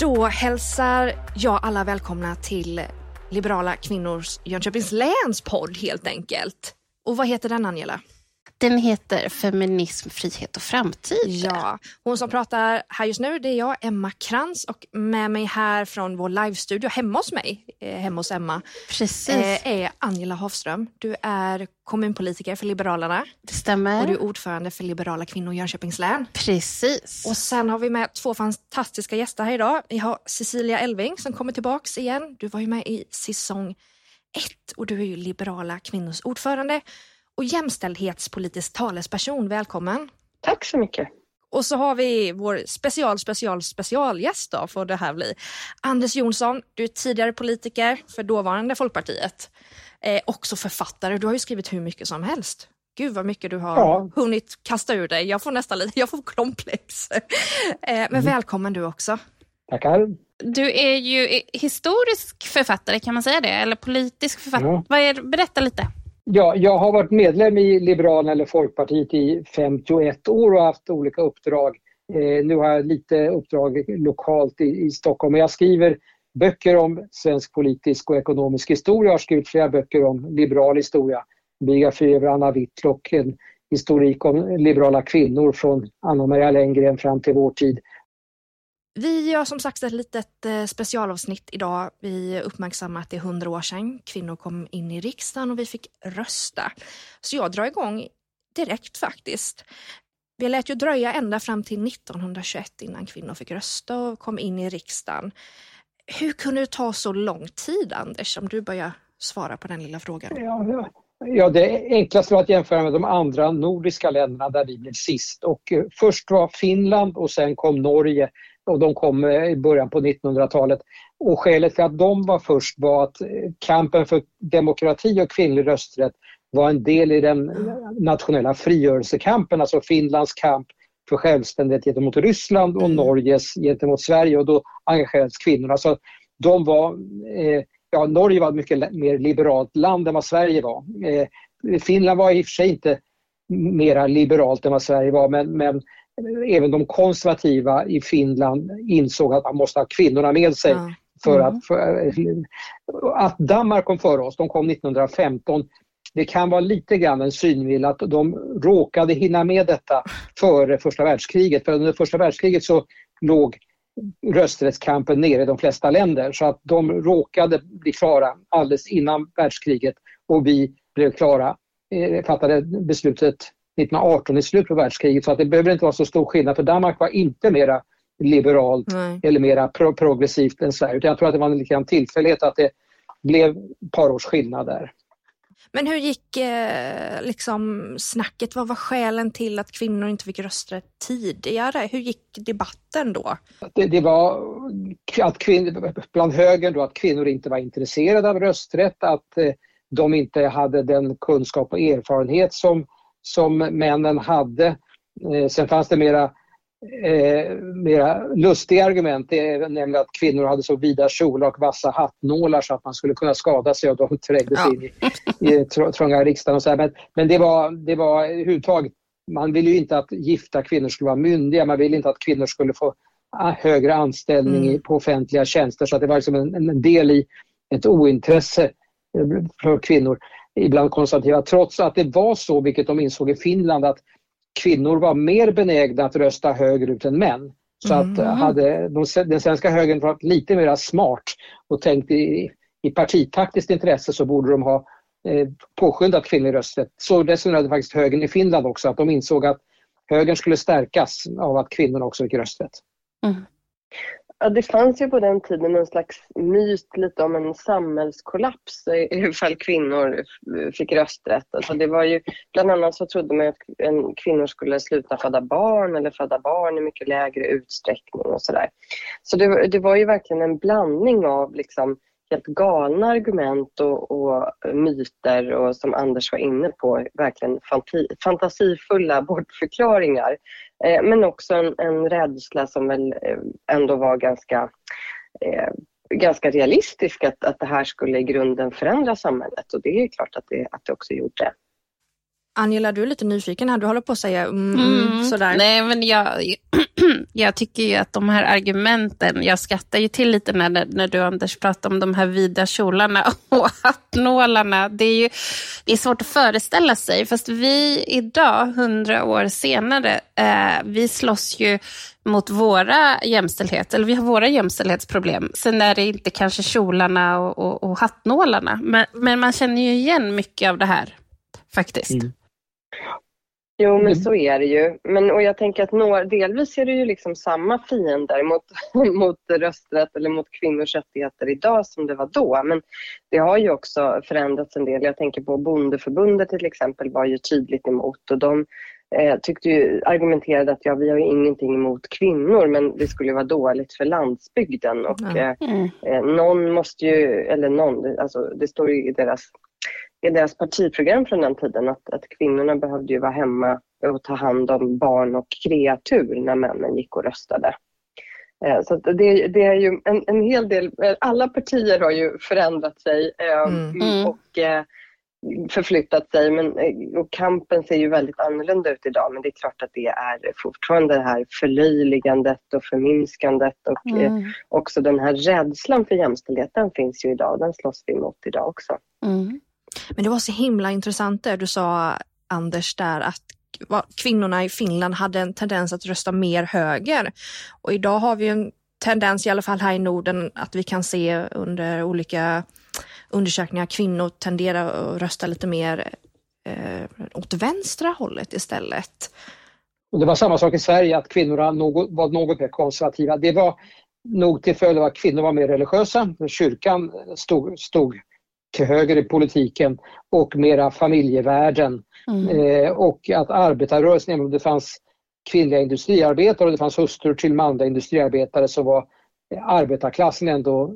Då hälsar jag alla välkomna till Liberala kvinnors Jönköpings läns podd helt enkelt. Och vad heter den Angela? Den heter Feminism, frihet och framtid. Ja, hon som pratar här just nu det är jag, Emma Krantz och med mig här från vår livestudio hemma hos mig, eh, hemma hos Emma, Precis, eh, är Angela Hafström. Du är kommunpolitiker för Liberalerna det stämmer. och du är ordförande för Liberala kvinnor Jönköpings län. Precis. Och sen har vi med två fantastiska gäster här idag. Vi har Cecilia Elving som kommer tillbaks igen. Du var ju med i säsong ett och du är ju Liberala kvinnors ordförande och jämställdhetspolitisk talesperson. Välkommen! Tack så mycket. Och så har vi vår special, special, specialgäst då får det här bli. Anders Jonsson, du är tidigare politiker för dåvarande Folkpartiet. Eh, också författare, du har ju skrivit hur mycket som helst. Gud vad mycket du har Ja. hunnit kasta ur dig. Jag får nästan lite, jag får komplex. Eh, men välkommen du också. Tackar. Du är ju historisk författare, kan man säga det? Eller politisk författare? Ja. Vad är, berätta lite. Ja, jag har varit medlem i Liberalerna eller Folkpartiet i 51 år och haft olika uppdrag. Eh, nu har jag lite uppdrag lokalt i, i Stockholm. Men jag skriver böcker om svensk politisk och ekonomisk historia. Jag har skrivit flera böcker om liberal historia. Biografi över Anna Whitlock, en historik om liberala kvinnor från Anna Maria Lenngren fram till vår tid. Vi gör som sagt ett litet eh, specialavsnitt idag. Vi uppmärksammar att det är 100 år sedan kvinnor kom in i riksdagen och vi fick rösta. Så jag drar igång direkt faktiskt. Vi lät ju dröja ända fram till 1921 innan kvinnor fick rösta och kom in i riksdagen. Hur kunde det ta så lång tid, Anders, om du börjar svara på den lilla frågan? Ja, ja. ja, det enklaste var att jämföra med de andra nordiska länderna där vi blev sist. Och eh, först var Finland och sen kom Norge och de kom eh, i början på 1900-talet. Och skälet till att de var först var att eh, kampen för demokrati och kvinnlig rösträtt var en del i den nationella frigörelsekampen, alltså Finlands kamp för självständighet gentemot Ryssland och Norges gentemot Sverige och då engagerades kvinnorna. Så de var eh, ja, Norge var ett mycket mer liberalt land än vad Sverige var. Eh, Finland var i och för sig inte mera liberalt än vad Sverige var men, men även de konservativa i Finland insåg att man måste ha kvinnorna med sig. Ja. För Mm. att, för, att Danmark kom före oss, de kom 1915. Det kan vara lite grann en synvilla att de råkade hinna med detta före första världskriget. För under första världskriget så låg rösträttskampen nere i de flesta länder så att de råkade bli klara alldeles innan världskriget och vi blev klara, eh, fattade beslutet 1918 i slutet på världskriget så att det behöver inte vara så stor skillnad för Danmark var inte mera liberalt Nej. eller mera pro progressivt än Sverige. Utan jag tror att det var en liten tillfällighet att det blev ett par års skillnad där. Men hur gick eh, liksom snacket? Vad var skälen till att kvinnor inte fick rösträtt tidigare? Hur gick debatten då? Det, det var att kvin- bland högern då att kvinnor inte var intresserade av rösträtt, att eh, de inte hade den kunskap och erfarenhet som, som männen hade. Eh, sen fanns det mera, eh, mera lustiga argument, det är nämligen att kvinnor hade så vida kjolar och vassa hattnålar så att man skulle kunna skada sig och de trängdes Ja. in i, i tr- trånga riksdagen. Och så här. Men, men det var, det var överhuvudtaget man ville ju inte att gifta kvinnor skulle vara myndiga, man ville inte att kvinnor skulle få ah, högre anställning Mm. på offentliga tjänster så att det var liksom en, en del i ett ointresse eh, för kvinnor ibland konservativa trots att det var så, vilket de insåg i Finland, att kvinnor var mer benägna att rösta högerut än män. Så att Mm. hade de, den svenska högern varit lite mer smart och tänkt i, i partitaktiskt intresse så borde de ha eh, påskyndat kvinnlig rösträtt. Så resonerade faktiskt högern i Finland också, att de insåg att högern skulle stärkas av att kvinnorna också fick rösträtt. Ja, det fanns ju på den tiden en slags myt lite om en samhällskollaps ifall kvinnor fick rösträtt. Alltså det var ju, bland annat så trodde man att en, kvinnor skulle sluta föda barn eller föda barn i mycket lägre utsträckning och sådär. Så det, var- det var ju verkligen en blandning av liksom helt galna argument och, och myter och som Anders var inne på, verkligen fanti, fantasifulla bortförklaringar. Eh, men också en, en rädsla som väl eh, ändå var ganska, eh, ganska realistisk att, att det här skulle i grunden förändra samhället och det är klart att det, att det också gjorde. Angela, du är lite nyfiken här. Du håller på att säga mm, mm. sådär. Nej, men jag, jag tycker ju att de här argumenten, jag skrattar ju till lite när, när du Anders pratar om de här vida kjolarna och hattnålarna. Det är ju det är svårt att föreställa sig, fast vi idag, hundra år senare, eh, vi slåss ju mot våra jämställdhet, eller vi har våra jämställdhetsproblem. Sen är det inte kanske kjolarna och, och, och hattnålarna, men, men man känner ju igen mycket av det här faktiskt. Mm. Jo, men så är det ju. Men, och jag tänker att några, delvis är det ju liksom samma fiender mot, mot rösträtt eller mot kvinnors rättigheter idag som det var då. Men det har ju också förändrats en del. Jag tänker på Bondeförbundet till exempel var ju tydligt emot och de eh, tyckte ju, argumenterade att ja, vi har ju ingenting emot kvinnor men det skulle vara dåligt för landsbygden och mm. eh, någon måste ju, eller någon, alltså det står ju i deras i deras partiprogram från den tiden att, att kvinnorna behövde ju vara hemma och ta hand om barn och kreatur när männen gick och röstade. Eh, så det, det, är ju en, en, hel del, alla partier har ju förändrat sig eh, mm. mm. och eh, förflyttat sig men och kampen ser ju väldigt annorlunda ut idag men det är klart att det är fortfarande det här förlöjligandet och förminskandet och mm. också den här rädslan för jämställdheten finns ju idag, den slåss vi emot idag också. Mm. Men det var så himla intressant det du sa Anders där att kvinnorna i Finland hade en tendens att rösta mer höger. Och idag har vi en tendens, i alla fall här i Norden, att vi kan se under olika undersökningar kvinnor tenderar att rösta lite mer eh, åt vänstra hållet istället. Och det var samma sak i Sverige, att kvinnorna var något mer konservativa. Det var nog till följd av att kvinnor var mer religiösa. Kyrkan stod, stod till höger i politiken och mera familjevärden. Mm. Eh, och att arbetarrörelsen, även om det fanns kvinnliga industriarbetare och det fanns hustrur till manliga industriarbetare så var arbetarklassen ändå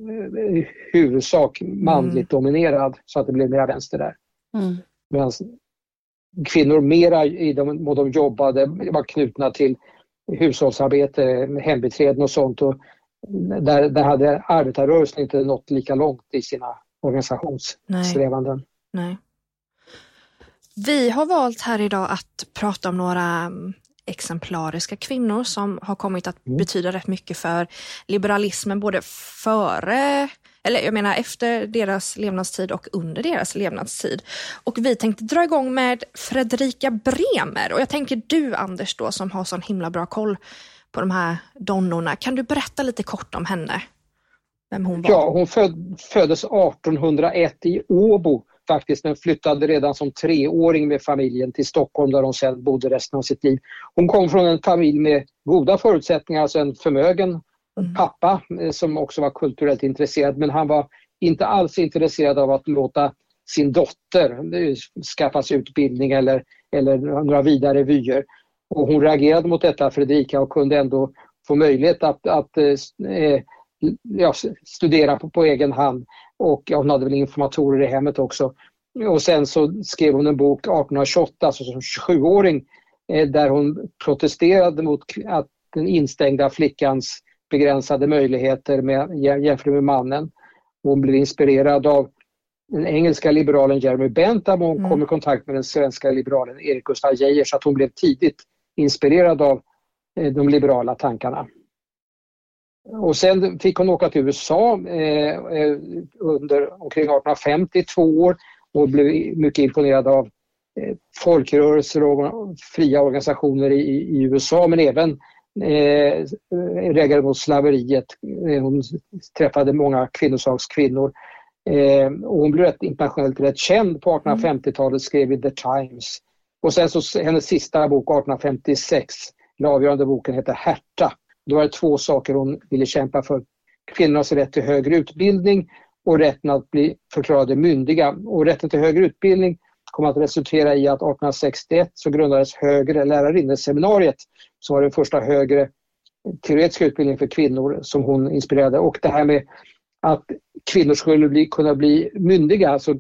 i eh, huvudsak manligt mm. dominerad så att det blev mera vänster där. Mm. Medan kvinnor mera i de, de jobbade var knutna till hushållsarbete, hembiträden och sånt. Och där, där hade arbetarrörelsen inte nått lika långt i sina organisationssträvanden. Nej. Nej. Vi har valt här idag att prata om några mm, exemplariska kvinnor som har kommit att mm. betyda rätt mycket för liberalismen både före eller jag menar efter deras levnadstid och under deras levnadstid. Och vi tänkte dra igång med Fredrika Bremer och jag tänker du Anders då som har sån himla bra koll på de här donnorna. Kan du berätta lite kort om henne? Vem hon var? Ja, hon föd, föddes 1801 i Åbo faktiskt men flyttade redan som treåring med familjen till Stockholm där hon sedan bodde resten av sitt liv. Hon kom från en familj med goda förutsättningar, alltså en förmögen mm. pappa eh, som också var kulturellt intresserad men han var inte alls intresserad av att låta sin dotter eh, skaffa sig utbildning eller, eller några vidare vyer. Och hon reagerade mot detta, Fredrika, och kunde ändå få möjlighet att, att eh, ja, studera på, på egen hand och ja, hon hade väl informatorer i hemmet också. Och sen så skrev hon en bok 1828, alltså som 27-åring, eh, där hon protesterade mot att den instängda flickans begränsade möjligheter med, jämfört med mannen. Hon blev inspirerad av den engelska liberalen Jeremy Bentham och hon mm. kom i kontakt med den svenska liberalen Erik Gustaf Geijer så att hon blev tidigt inspirerad av eh, de liberala tankarna. Och sen fick hon åka till USA eh, eh under omkring 1850, två år och blev mycket imponerad av eh, folkrörelser och fria organisationer i, i USA men även eh, reagerade mot slaveriet. Eh, hon träffade många kvinnosakskvinnor. Eh, och hon blev rätt, internationellt rätt känd på 1850-talet, skrev i The Times. Och sen så hennes sista bok 1856, den avgörande boken heter Herta då var det två saker hon ville kämpa för. Kvinnornas rätt till högre utbildning och rätten att bli förklarade myndiga. Och rätten till högre utbildning kom att resultera i att 1861 så grundades Högre lärarinneseminariet som var den första högre teoretiska utbildningen för kvinnor som hon inspirerade. Och det här med att kvinnor skulle bli, kunna bli myndiga, alltså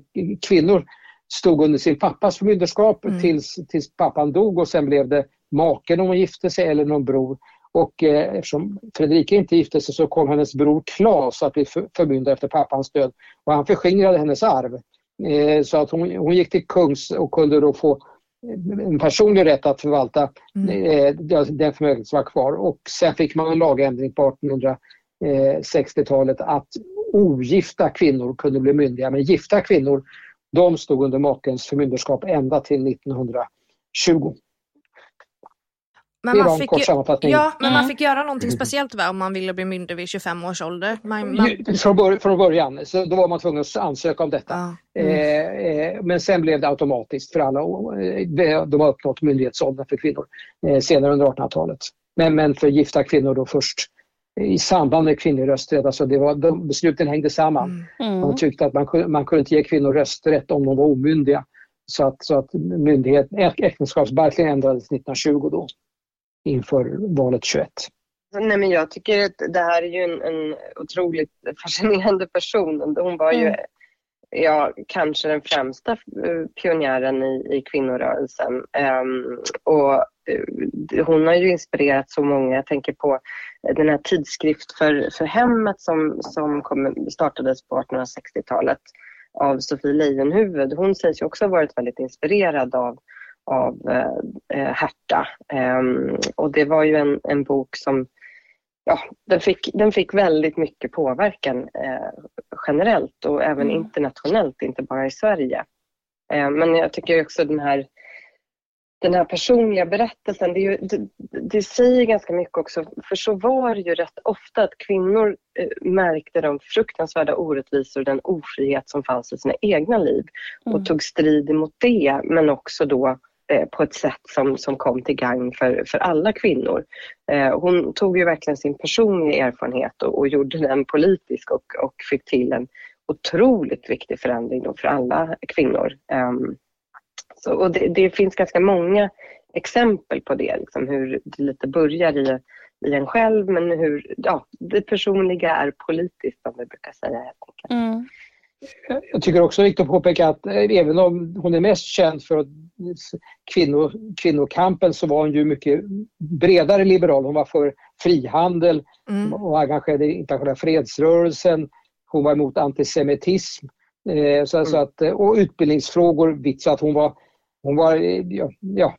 kvinnor stod under sin pappas förmyndarskap mm. tills, tills pappan dog och sen blev det maken om hon gifte sig eller någon bror. Och eh, eftersom Fredrika inte gifte sig så kom hennes bror Klas att bli förmyndare efter pappans död. Och han förskingrade hennes arv. Eh, så att hon, hon gick till kungs och kunde då få en personlig rätt att förvalta Mm. eh, den förmögenhet som var kvar. Och sen fick man en lagändring på 1860-talet att ogifta kvinnor kunde bli myndiga, men gifta kvinnor de stod under makens förmyndarskap ända till 1920. Men man fick ju, ja, men man Mm. fick göra någonting speciellt va, om man ville bli myndig vid 25 års ålder. Man, man, Från, bör, från början, så då var man tvungen att ansöka om detta. ja. Mm. Eh, eh, men sen blev det automatiskt för alla. och, eh, De har uppnått myndighetsåldern för kvinnor eh, senare under 1800-talet. Men, men för gifta kvinnor då först i samband med kvinnlig rösträtt. Alltså det var, de, besluten hängde samman. Mm. Man tyckte att man, kunde- man kunde inte ge kvinnor rösträtt om de var omyndiga. Så att, så att myndighet, äk- äktenskapsbalken ändrades 1920 då inför valet 21. Nej, men jag tycker att det här är ju en, en otroligt fascinerande person. Hon var ju Mm. ja, kanske den främsta eh, pionjären i, i kvinnorörelsen. Ehm, och eh, hon har ju inspirerat så många. Jag tänker på den här tidskrift för, för hemmet som, som kom, startades på 1860-talet av Sofie Leijonhufvud. Hon sägs ju också ha varit väldigt inspirerad av, av eh, eh, Herta. Ehm, och det var ju en, en bok som ja, den, fick, den fick väldigt mycket påverkan eh, generellt och även Mm. internationellt, inte bara i Sverige. Eh, men jag tycker också den här, den här personliga berättelsen, det, är ju, det, det säger ganska mycket också, för så var det ju rätt ofta att kvinnor eh, märkte de fruktansvärda orättvisor och den ofrihet som fanns i sina egna liv och Mm. tog strid emot det, men också då eh, på ett sätt som, som kom till gagn för, för alla kvinnor. Eh, hon tog ju verkligen sin personliga erfarenhet och, och gjorde den politisk och, och fick till en otroligt viktig förändring då för alla kvinnor. Ehm, så, och det, det finns ganska många exempel på det, liksom, hur det lite börjar i, i en själv men hur ja, det personliga är politiskt som vi brukar säga. Helt enkelt. Mm. Jag tycker också viktigt att påpeka att eh, även om hon är mest känd för att kvinnor, kvinnokampen så var hon ju mycket bredare liberal. Hon var för frihandel Mm. och engagerad i internationella fredsrörelsen. Hon var emot antisemitism eh, så, så att, eh, och utbildningsfrågor så att hon var hon var, eh, ja, ja,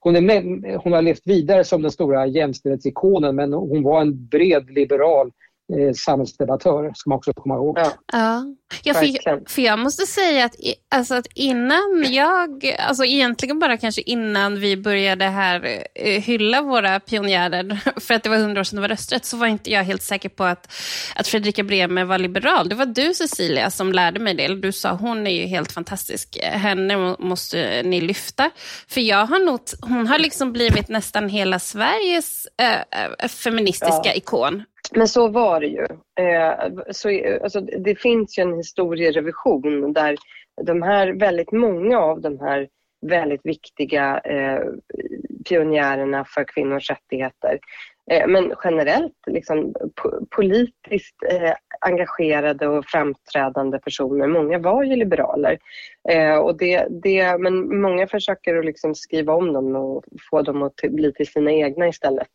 hon, är med, hon har levt vidare som den stora jämställdhetsikonen men hon var en bred liberal eh, samhällsdebattör ska man också komma ihåg. Ja, Ja, ja för, för jag måste säga att, alltså att innan jag, alltså egentligen bara kanske innan vi började här eh, hylla våra pionjärer, för att det var hundra år sedan det var rösträtt, så var inte jag helt säker på att, att Fredrika Bremer var liberal. Det var du Cecilia som lärde mig det, eller du sa hon är ju helt fantastisk, henne må- måste ni lyfta. För jag har nog, hon har liksom blivit nästan hela Sveriges eh, feministiska Ja. ikon. Men så var det ju. Eh, så, alltså, det finns ju en historierevision där de här, väldigt många av de här väldigt viktiga eh, pionjärerna för kvinnors rättigheter, eh, men generellt liksom, po- politiskt eh, engagerade och framträdande personer, många var ju liberaler. Eh, och det, det, men många försöker att liksom skriva om dem och få dem att bli till sina egna istället.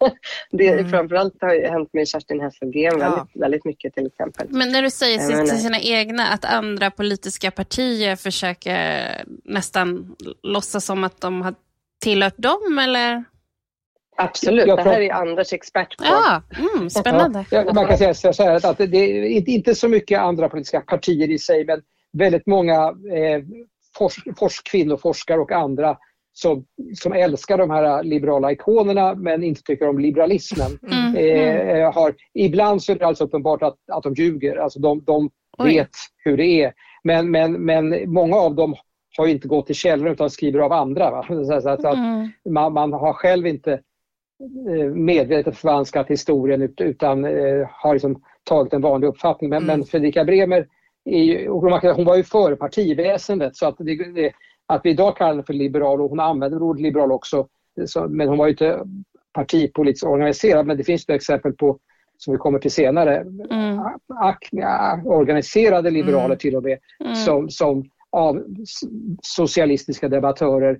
det Mm. framförallt har hänt med Kerstin Hesselgren Ja. väldigt, väldigt mycket till exempel. Men när du säger Jag till, menar- till sina egna, att andra politiska partier försöker nästan låtsas som att de har tillhört dem, eller? Absolut, Jag det här är Anders expert på. Ja, mm, spännande. Ja, man kan säga så här att det är inte, inte så mycket andra politiska partier i sig men väldigt många eh, fors, fors, kvinnoforskare och andra som, som älskar de här liberala ikonerna men inte tycker om liberalismen. Mm. Eh, har, ibland så är det alldeles uppenbart att, att de ljuger, alltså de, de vet hur det är. Men, men, men många av dem har ju inte gått till källor utan skriver av andra. Va? Så, att Mm. man, man har själv inte eh, medvetet förvanskat historien ut- utan eh, har liksom tagit en vanlig uppfattning. Men, Mm. men Fredrika Bremer, ju, hon var ju före partiväsendet så att, det, att vi idag kallar henne för liberal och hon använder ordet liberal också så, men hon var ju inte partipolitiskt organiserad men det finns ju exempel på som vi kommer till senare, Mm. organiserade liberaler Mm. till och med Mm. som, som av socialistiska debattörer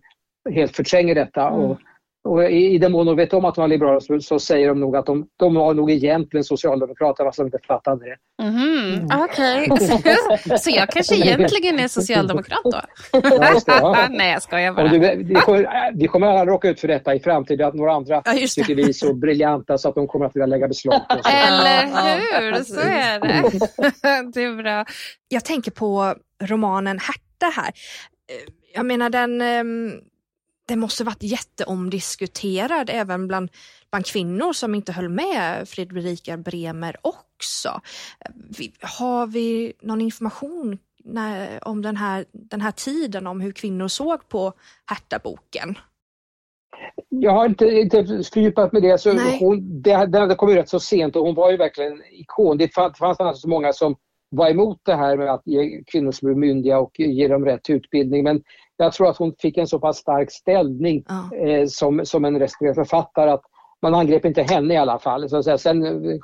helt förtränger detta Mm. och, Och i, i den mån de vet om att de var liberaler så, så, säger de nog att de, de var nog egentligen socialdemokrater fast de inte fattade det. Mm, mm. Okej, okay. så jag kanske egentligen är socialdemokrat då? Ja, det, ja. Nej, jag skojar bara. Du, vi, kommer, vi kommer alla råka ut för detta i framtiden, att några andra ja, tycker vi är så briljanta så att de kommer att vilja lägga beslag på oss. Eller hur, så är det. Det är bra. Jag tänker på romanen Herta här. Jag menar den det måste varit jätteomdiskuterad även bland, bland kvinnor som inte höll med Fredrika Bremer också. Har vi någon information när, om den här, den här tiden, om hur kvinnor såg på Herta-boken? Jag har inte, inte fördjupat mig det. Så hon, det, det kom ju rätt så sent och hon var ju verkligen en ikon. Det fanns, fanns alltså så många som var emot det här med att ge kvinnor som är myndiga och ge dem rätt utbildning. Men jag tror att hon fick en så pass stark ställning ja. eh, som, som en respekterad författare att man angrep inte henne i alla fall. Så att säga. Sen eh,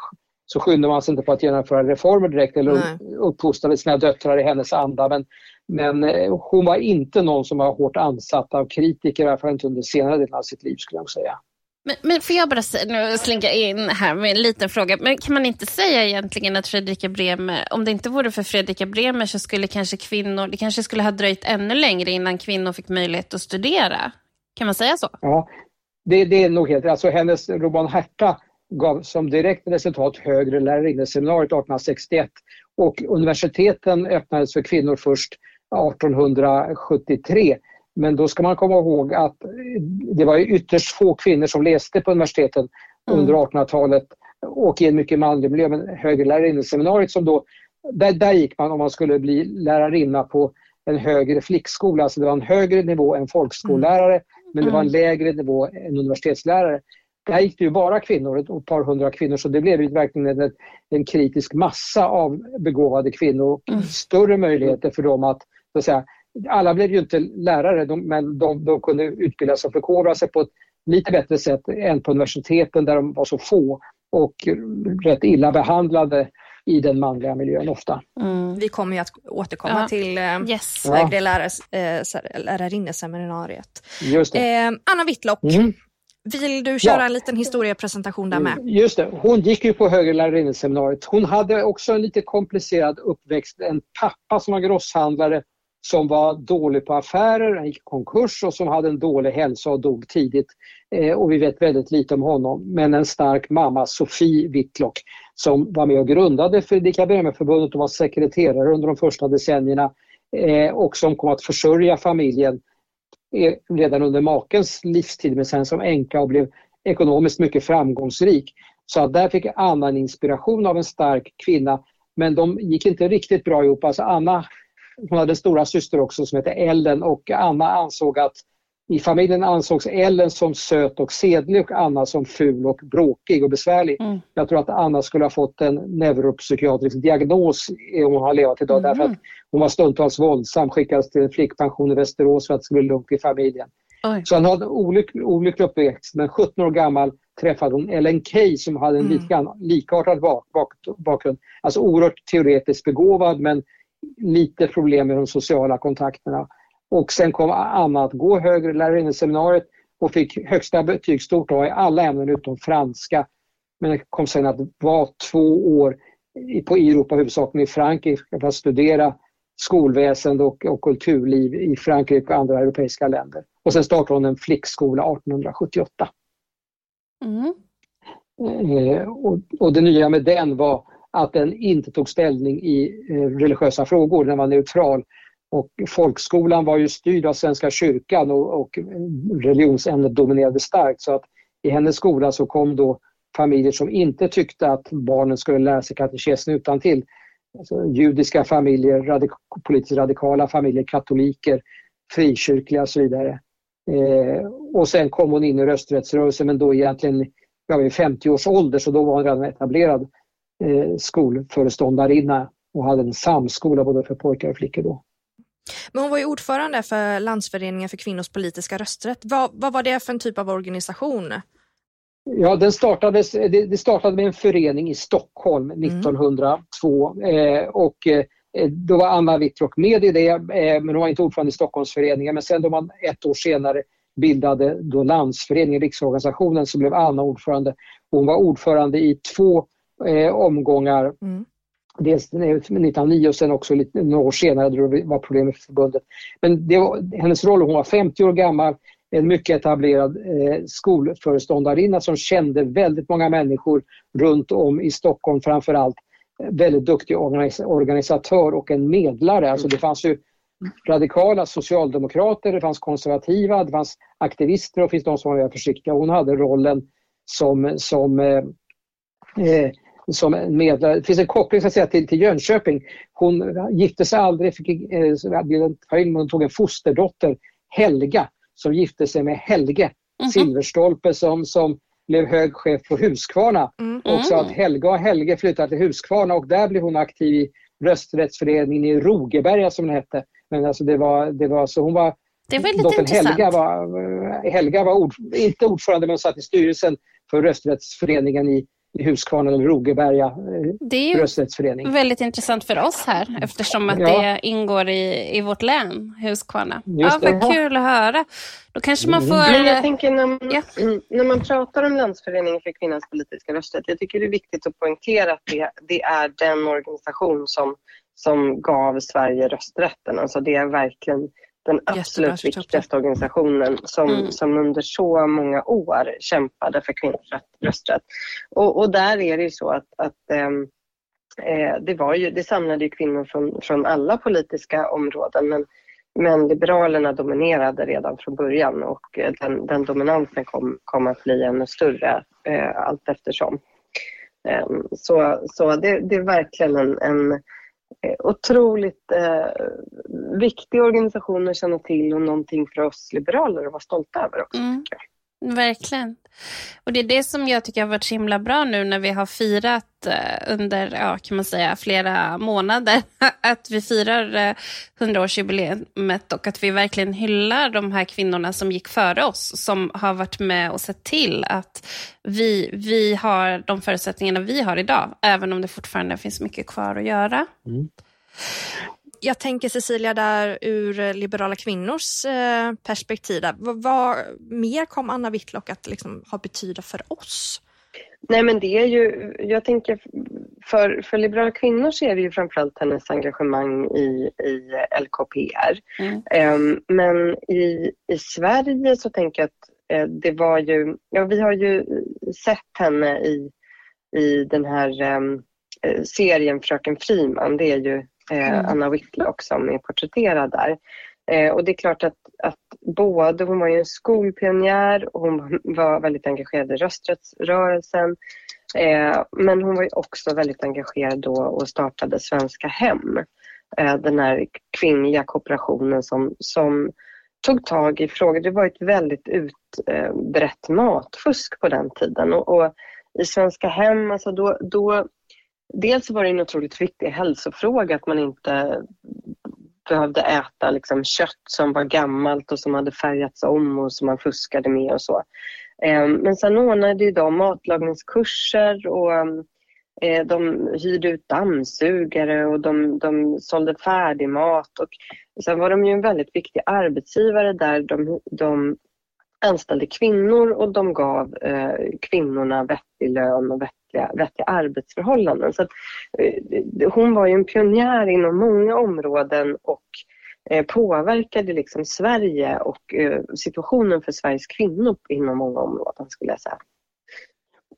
så skyndade man sig inte på att genomföra reformer direkt eller Nej. uppfostrade sina döttrar i hennes anda. Men, men eh, hon var inte någon som var hårt ansatt av kritiker, i alla fall inte under senare delen av sitt liv skulle jag säga. Men, men får jag bara nu slinka in här med en liten fråga. Men kan man inte säga egentligen att Fredrika Bremer, om det inte vore för Fredrika Bremer så skulle kanske kvinnor, det kanske skulle ha dröjt ännu längre innan kvinnor fick möjlighet att studera? Kan man säga så? Ja, det, det är nog helt Alltså hennes roman Herta gav som direkt resultat högre lärarinneseminariet 1861 och universiteten öppnades för kvinnor först 1873 men då ska man komma ihåg att det var ytterst få kvinnor som läste på universiteten mm. under 1800-talet och i en mycket manlig miljö. Men högre som då, där, där gick man om man skulle bli lärarinna på en högre flickskola. Alltså det var en högre nivå än folkskollärare mm. men det var en mm. lägre nivå än universitetslärare. Där gick det ju bara kvinnor, ett par hundra kvinnor, så det blev ju verkligen en, en kritisk massa av begåvade kvinnor och mm. större möjligheter för dem att, så att säga, alla blev ju inte lärare de, men de, de kunde utbilda sig och förkovra sig på ett lite bättre sätt än på universiteten där de var så få och rätt illa behandlade i den manliga miljön ofta. Mm. Vi kommer ju att återkomma ja. till eh, yes. högre lärares, eh, lärarinneseminariet. Eh, Anna Whitlock, mm. vill du köra ja. en liten historiepresentation där med? Just det, hon gick ju på högre lärarinneseminariet. Hon hade också en lite komplicerad uppväxt. En pappa som var grosshandlare som var dålig på affärer, han gick i konkurs och som hade en dålig hälsa och dog tidigt. Eh, och vi vet väldigt lite om honom. Men en stark mamma, Sofie Whitlock, som var med och grundade Fredrika Bremer-förbundet och var sekreterare under de första decennierna eh, och som kom att försörja familjen eh, redan under makens livstid men sen som änka och blev ekonomiskt mycket framgångsrik. Så att där fick Anna en inspiration av en stark kvinna men de gick inte riktigt bra ihop. Alltså Anna hon hade en stora syster också som hette Ellen och Anna ansåg att i familjen ansågs Ellen som söt och sedlig och Anna som ful och bråkig och besvärlig. Mm. Jag tror att Anna skulle ha fått en neuropsykiatrisk diagnos om hon har levat idag mm. därför att hon var stundtals våldsam, skickades till en flickpension i Västerås för att det skulle bli lugnt i familjen. Oj. Så han hade olyck, olycklig uppväxt men 17 år gammal träffade hon Ellen Key som hade en mm. lika, likartad bak, bak, bakgrund. Alltså oerhört teoretiskt begåvad men lite problem med de sociala kontakterna. Och sen kom Anna att gå högre lärarinneseminariet och fick högsta betyg, stort A, i alla ämnen utom franska. Men kom sen att vara två år på Europa, huvudsakligen i Frankrike, för att studera skolväsende och, och kulturliv i Frankrike och andra europeiska länder. Och sen startade hon en flickskola 1878. Mm. Eh, och, och det nya med den var att den inte tog ställning i eh, religiösa frågor, den var neutral. Och folkskolan var ju styrd av Svenska kyrkan och, och religionsämnet dominerade starkt så att i hennes skola så kom då familjer som inte tyckte att barnen skulle lära sig katekesen utan till. Alltså, judiska familjer, radik politiskt radikala familjer, katoliker, frikyrkliga och så vidare. Eh, och sen kom hon in i rösträttsrörelsen men då egentligen jag var 50 års ålder så då var hon redan etablerad eh, skolföreståndarinna och hade en samskola både för pojkar och flickor då. Men hon var ju ordförande för Landsföreningen för kvinnors politiska rösträtt. Vad, vad var det för en typ av organisation? Ja, den startades, det, det startade med en förening i Stockholm 1902 mm. eh, och eh, då var Anna Whitlock med i det, eh, men hon var inte ordförande i Stockholmsföreningen. Men sen då man ett år senare bildade då landsföreningen, riksorganisationen, så blev Anna ordförande. Hon var ordförande i två eh, omgångar. Mm. Dels 1909 och sen också lite, några år senare då det var problem med förbundet. Men det var hennes roll, hon var 50 år gammal, en mycket etablerad eh, skolföreståndarinna som kände väldigt många människor runt om i Stockholm framförallt. Väldigt duktig organis organisatör och en medlare. Alltså det fanns ju radikala socialdemokrater, det fanns konservativa, det fanns aktivister och det finns de som var mer försiktiga. Hon hade rollen som, som eh, eh som medlare. Det finns en koppling så att säga, till, till Jönköping. Hon gifte sig aldrig, fick, eh, hon tog en fosterdotter, Helga, som gifte sig med Helge mm -hmm. Silverstolpe som, som blev hög chef på Huskvarna. Mm. Och så att Helga och Helge flyttade till Huskvarna och där blev hon aktiv i rösträttsföreningen i Rogeberga som den hette. Men alltså det var, det var så hon var det var lite intressant. Helga var, Helga var ord, inte ordförande men satt i styrelsen för rösträttsföreningen i i Huskvarna eller Rogeberga eh, Det är väldigt intressant för oss här eftersom att ja. det ingår i, i vårt län, Huskvarna. ja, vad kul att höra. Då kanske man får... Men jag tänker när man, ja. när man pratar om Landsföreningen för kvinnans politiska rösträtt, jag tycker det är viktigt att poängtera att det, det är den organisation som, som gav Sverige rösträtten. Alltså det är verkligen den absolut viktigaste organisationen som, mm. som under så många år kämpade för kvinnors rösträtt. Och, och där är det ju så att, att ähm, eh, det, var ju, det samlade ju kvinnor från, från alla politiska områden men, men Liberalerna dominerade redan från början och eh, den, den dominansen kom, kom att bli ännu större eh, allt eftersom. Um, så så det, det är verkligen en, en Eh, otroligt eh, viktig organisation att känna till och någonting för oss liberaler att vara stolta över också. Mm. Verkligen. Och det är det som jag tycker har varit så himla bra nu när vi har firat eh, under, ja, kan man säga, flera månader. Att vi firar eh, 100-årsjubileet och att vi verkligen hyllar de här kvinnorna som gick före oss, som har varit med och sett till att vi, vi har de förutsättningarna vi har idag, även om det fortfarande finns mycket kvar att göra. Mm jag tänker Cecilia där ur Liberala kvinnors eh, perspektiv. Vad, vad, mer kom Anna Whitlock att liksom ha betyda för oss? Nej men det är ju, jag tänker för, för Liberala kvinnor så är det ju framförallt hennes engagemang i, i LKPR. Mm. Um, men i, i Sverige så tänker jag att uh, det var ju, ja vi har ju sett henne i, i den här um, serien Fröken Friman. Det är ju Eh, mm. Anna Whitlock som är porträtterad där. Eh, och det är klart att, att både, hon var ju en skolpionjär och hon var väldigt engagerad i rösträttsrörelsen. Eh, men hon var ju också väldigt engagerad då och startade Svenska Hem. Den här kvinnliga kooperationen som, som tog tag i frågor. Det var ett väldigt utbrett matfusk på den tiden. Och, och i Svenska Hem, alltså då, då dels var det en otroligt viktig hälsofråga att man inte behövde äta liksom kött som var gammalt och som hade färgats om och som man fuskade med och så. Ehm, men sen ordnade de matlagningskurser och eh, de hyrde ut dammsugare och de, de sålde färdigmat. Och sen var de ju en väldigt viktig arbetsgivare där de, de anställde kvinnor och de gav eh, kvinnorna vettig lön och vettiga, vettiga arbetsförhållanden. Så att, eh, hon var ju en pionjär inom många områden och eh, påverkade liksom Sverige och eh, situationen för Sveriges kvinnor inom många områden skulle jag säga.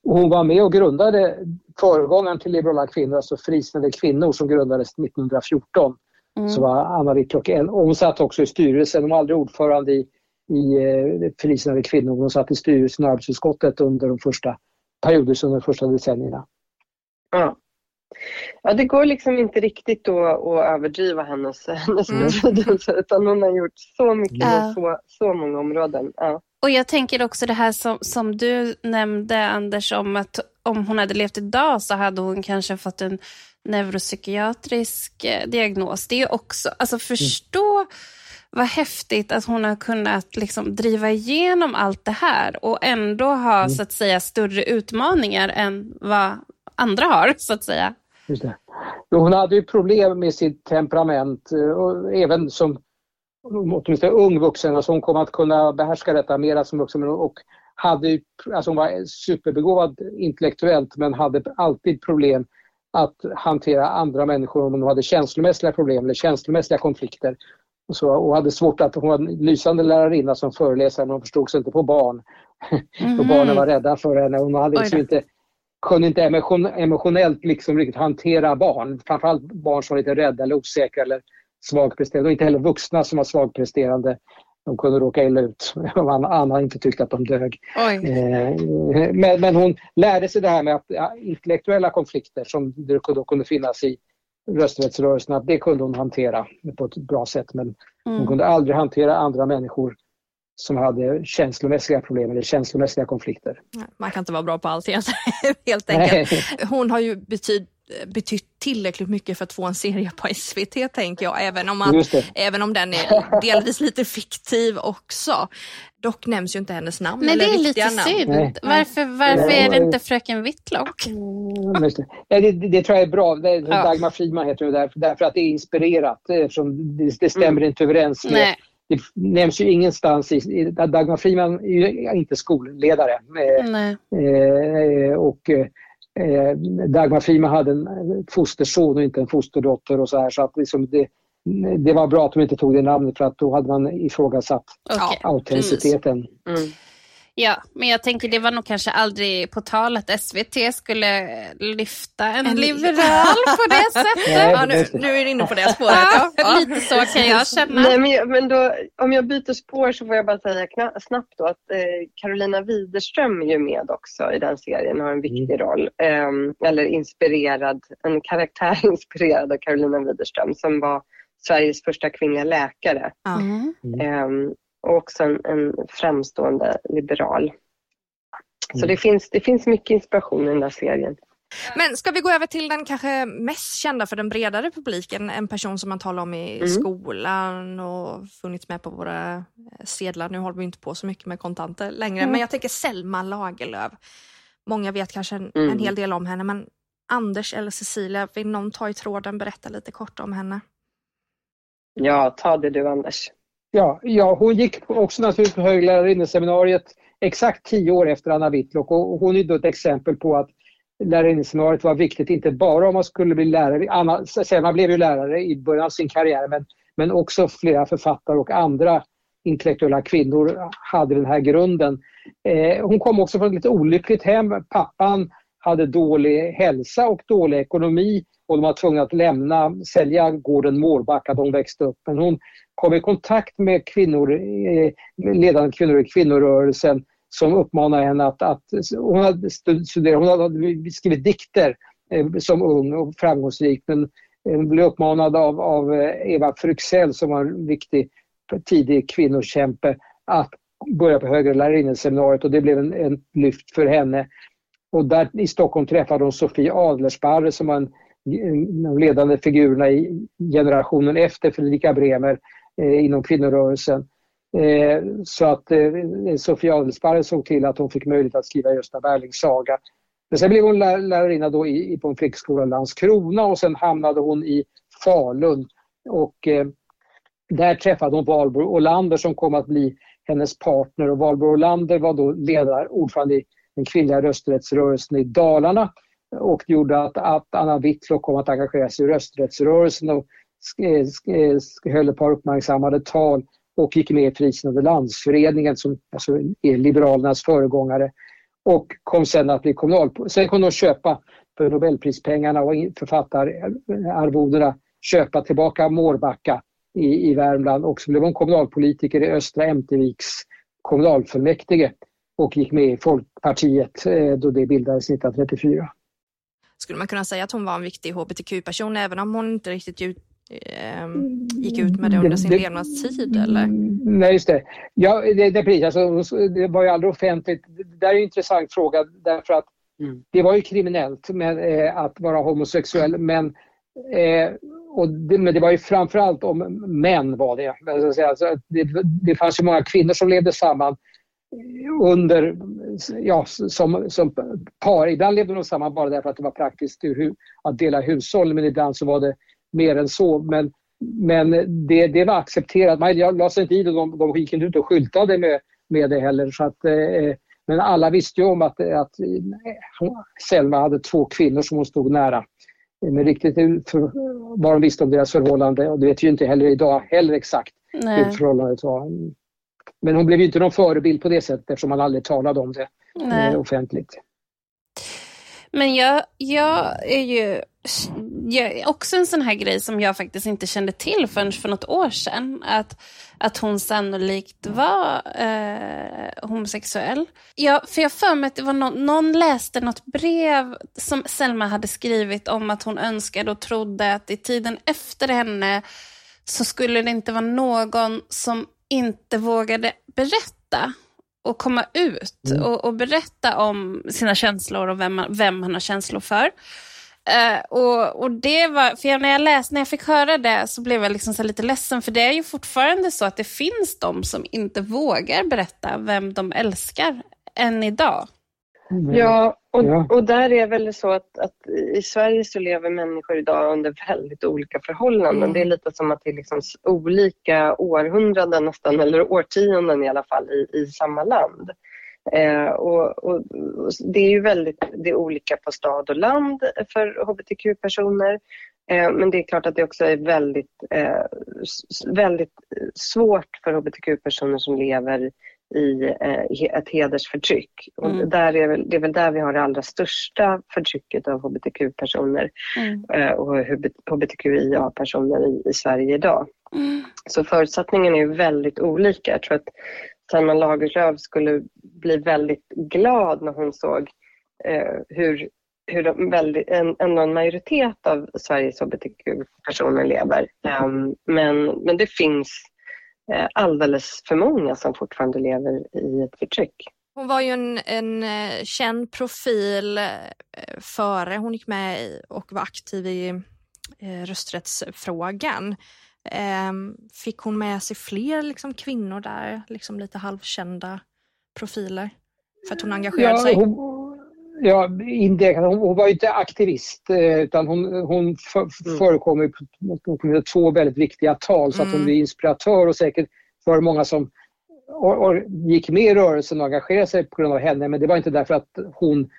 Hon var med och grundade föregångaren till Liberala kvinnor, alltså Frisinnade kvinnor som grundades 1914. Mm. Så var Anna Whitlock och hon satt också i styrelsen, hon var aldrig ordförande i i eh, Frisinnade kvinnor. Hon satt i styrelsen och arbetsutskottet under de första perioderna, under de första decennierna. Ja. Ja, det går liksom inte riktigt då att överdriva hennes, hennes mm. betydelse utan hon har gjort så mycket ja. på så, så många områden. Ja. Och jag tänker också det här som, som du nämnde Anders om att om hon hade levt idag så hade hon kanske fått en neuropsykiatrisk eh, diagnos. Det är också, alltså förstå mm vad häftigt att hon har kunnat liksom driva igenom allt det här och ändå ha mm. så att säga större utmaningar än vad andra har så att säga. Just det. Hon hade ju problem med sitt temperament och även som åtminstone ung vuxen, alltså hon kom att kunna behärska detta mera som vuxen och hade, alltså hon var superbegåvad intellektuellt men hade alltid problem att hantera andra människor om hon hade känslomässiga problem eller känslomässiga konflikter. Och, så, och hade svårt att, hon var en lysande lärarinna som föreläsare men hon förstod sig inte på barn. Mm. och barnen var rädda för henne. Hon hade liksom inte, kunde inte emotion, emotionellt liksom riktigt hantera barn. Framförallt barn som var lite rädda eller osäkra eller svagpresterande och inte heller vuxna som var svagpresterande. De kunde råka illa ut Anna inte tyckte att de dög. Eh, men, men, hon lärde sig det här med att ja, intellektuella konflikter som det då kunde finnas i rösträttsrörelsen, att det kunde hon hantera på ett bra sätt. Men mm. hon kunde aldrig hantera andra människor som hade känslomässiga problem eller känslomässiga konflikter. Man kan inte vara bra på allt helt enkelt. Hon har ju betyd, betytt tillräckligt mycket för att få en serie på SVT tänker jag, även om, man, även om den är delvis lite fiktiv också. Dock nämns ju inte hennes namn. Nej, det är lite synd. Varför, varför är det inte Fröken Whitlock? Mm, det, det, det, tror jag är bra. Det, ja. Dagmar Friedman heter hon därför, därför att det är inspirerat. Eftersom det, det stämmer mm. inte överens med det nämns ju ingenstans i, Dagmar Friedman är ju inte skolledare. Eh, och eh, Dagmar Friedman hade en fosterson och inte en fosterdotter och så här så att liksom det, det var bra att de inte tog det namnet för att då hade man ifrågasatt okay. autenticiteten. Mm. Ja, men jag tänker det var nog kanske aldrig på tal att SVT skulle lyfta en, en liberal på det sättet. Nej, ja, nu, nu är du inne på det spåret. Ja, ja. Lite så kan jag känna. Nej, men, men då, om jag byter spår så får jag bara säga snabbt då att eh, Carolina Widerström är ju med också i den serien och har en viktig mm. roll. Eh, eller inspirerad, en karaktär inspirerad av Carolina Widerström som var Sveriges första kvinnliga läkare. Mm. Eh, och också en, en framstående liberal. Mm. Så det finns, det finns mycket inspiration i den där serien. Men ska vi gå över till den kanske mest kända för den bredare publiken, en person som man talar om i mm. skolan och funnits med på våra eh, sedlar. Nu håller vi inte på så mycket med kontanter längre, mm. men jag tänker Selma Lagerlöf. Många vet kanske en, mm. en, hel del om henne, men Anders eller Cecilia, vill någon ta i tråden, berätta lite kort om henne? Ja, ta det du Anders. Ja, ja hon gick också naturligtvis på höglärarinneseminariet exakt tio år efter Anna Whitlock och hon är då ett exempel på att lärarinneseminariet var viktigt, inte bara om man skulle bli lärare. Anna Selma blev ju lärare i början av sin karriär men, men också flera författare och andra intellektuella kvinnor hade den här grunden. Eh, hon kom också från ett lite olyckligt hem. Pappan hade dålig hälsa och dålig ekonomi och de var tvungna att lämna, sälja gården Mårbacka där hon växte upp. Men hon kom i kontakt med kvinnor, eh, ledande kvinnor i kvinnorörelsen som uppmanade henne att, att hon hade studerat, hon hade skrivit dikter eh, som ung och framgångsrik men eh, hon blev uppmanad av, av Eva Fryxell som var en viktig tidig kvinnokämpe att börja på högre lärarinneseminariet och det blev en, en lyft för henne. Och där i Stockholm träffade hon Sofie Adlersparre som var en de ledande figurerna i generationen efter Fredrika Bremer Eh, inom kvinnorörelsen. Eh, så att eh, Sofia Adelsparre såg till att hon fick möjlighet att skriva Gösta Berlings saga. Men sen blev hon lär, lärarinna då i, på en flickskola i Landskrona och sen hamnade hon i Falun. Och, eh, där träffade hon Valborg Olander som kom att bli hennes partner och Valborg Olander var då ledare, ordförande i den kvinnliga rösträttsrörelsen i Dalarna och gjorde att, att Anna Whitlock kom att engagera sig i rösträttsrörelsen och höll ett par uppmärksammade tal och gick med i Frisinnade landsföreningen som alltså är Liberalernas föregångare och kom sen att bli kommunalpolitiker. Sen kom de att köpa för Nobelprispengarna och författararvodena köpa tillbaka Mårbacka i, i Värmland och så blev hon kommunalpolitiker i Östra Ämterviks kommunalfullmäktige och gick med i Folkpartiet eh, då det bildades 1934 skulle man kunna säga att hon var en viktig hbtq-person även om hon inte riktigt gick ut med det under sin det, levnadstid? Eller? Nej, just det. Ja, det, det, precis. Alltså, det var ju aldrig offentligt. Det där är en intressant fråga därför att mm. det var ju kriminellt med, eh, att vara homosexuell men eh, och det, men det var ju framförallt om män var det. Alltså, det, det fanns ju många kvinnor som levde samman under, ja, som, som par. Ibland levde de samman bara därför att det var praktiskt att dela hushåll men ibland så var det mer än så. Men men det, det var accepterat. Man la sig inte i det, de, de gick inte ut och skyltade med, med det heller. Så att, eh, men alla visste ju om att, att Selma hade två kvinnor som hon stod nära. Men riktigt för, vad de visste om deras förhållande, och det vet vi inte heller idag heller exakt Nej. hur förhållandet var. Men hon blev ju inte någon förebild på det sättet eftersom man aldrig talade om det Nej. offentligt. Men jag, jag är ju jag, också en sån här grej som jag faktiskt inte kände till förrän för något år sedan. Att, att hon sannolikt var eh, homosexuell. Jag, för jag för mig att det var någon, någon läste något brev som Selma hade skrivit om att hon önskade och trodde att i tiden efter henne så skulle det inte vara någon som inte vågade berätta och komma ut mm. och, och, berätta om sina känslor och vem, vem han har känslor för. Uh, och, och det var, för jag, när jag läste, när jag fick höra det så blev jag liksom så lite ledsen för det är ju fortfarande så att det finns de som inte vågar berätta vem de älskar än idag. Ja, och, ja. och där är väl så att, att, i Sverige så lever människor idag under väldigt olika förhållanden. Mm. Det är lite som att det är liksom olika århundraden nästan, eller årtionden i alla fall, i, i samma land. Eh, och, och, och, det är ju väldigt det är olika på stad och land för hbtq-personer. Eh, men det är klart att det också är väldigt, eh, väldigt svårt för hbtq-personer som lever i eh, ett hedersförtryck. Mm. Och där är väl, det är väl där vi har det allra största förtrycket av hbtq-personer mm. eh, och hbtqia-personer i, i, Sverige idag. Mm. Så förutsättningarna är väldigt olika. Jag tror att Selma Lagerlöf skulle bli väldigt glad när hon såg eh, hur, hur de väldigt, en, en majoritet av Sveriges hbtq-personer lever. Um, men, men det finns alldeles för många som fortfarande lever i ett förtryck. Hon var ju en, en eh, känd profil eh, före hon gick med och var aktiv i rösträttsfrågan. Ehm, fick hon med sig fler liksom, kvinnor där, liksom lite halvkända profiler? För att hon engagerade ja, sig? Hon, ja, indirekt. Hon, hon, var ju inte aktivist utan hon, hon mm. förekom i två väldigt viktiga tal så att hon mm. blev inspiratör och säkert var det många som och, och gick med i rörelsen och engagerade sig på grund av henne men det var inte därför att hon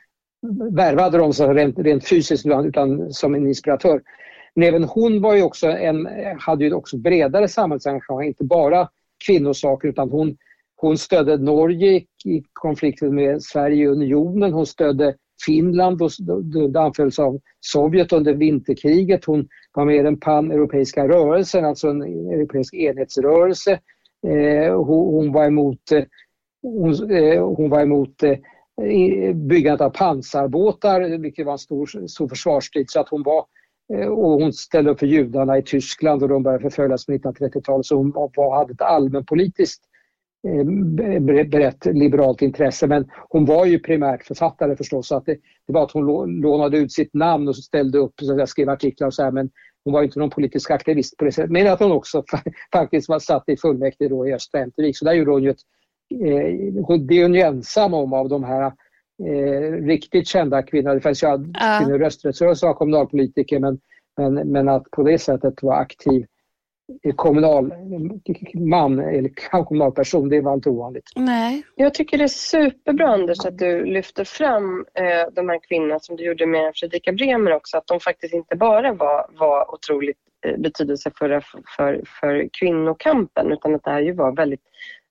värvade dem så rent, rent fysiskt utan som en inspiratör. Men även hon var ju också en, hade ju också bredare samhällsengagemang, inte bara kvinnosaker utan hon hon stödde Norge i konflikten med Sverige i unionen. Hon stödde Finland och det anfölls av Sovjet under vinterkriget. Hon var med i den pan-europeiska rörelsen, alltså en europeisk enhetsrörelse. Eh, hon, var emot, eh, hon, eh, hon var emot byggandet av pansarbåtar, vilket var en stor, stor försvarsstrid. Så att hon var och hon ställde upp för judarna i Tyskland och de började förföljas på 1930-talet. Så hon var, hade ett allmänpolitiskt brett liberalt intresse men hon var ju primärt författare förstås så att det, det var att hon lånade ut sitt namn och ställde upp och skrev artiklar och så här men hon var inte någon politisk aktivist på det sättet. Men att hon också faktiskt var satt i fullmäktige då i Östra Ämtervik så där gjorde hon ju ett, eh, det är hon ju ensam om av de här eh, riktigt kända kvinnorna. Det fanns ju ja. kvinnor i rösträttsrörelsen var kommunalpolitiker men, men, men att på det sättet vara aktiv kommunal man eller kommunal person, det var inte ovanligt. Nej. Jag tycker det är superbra Anders att du lyfter fram eh, de här kvinnorna som du gjorde med Fredrika Bremer också, att de faktiskt inte bara var, var otroligt eh, betydelsefulla för, för, för kvinnokampen utan att det här ju var väldigt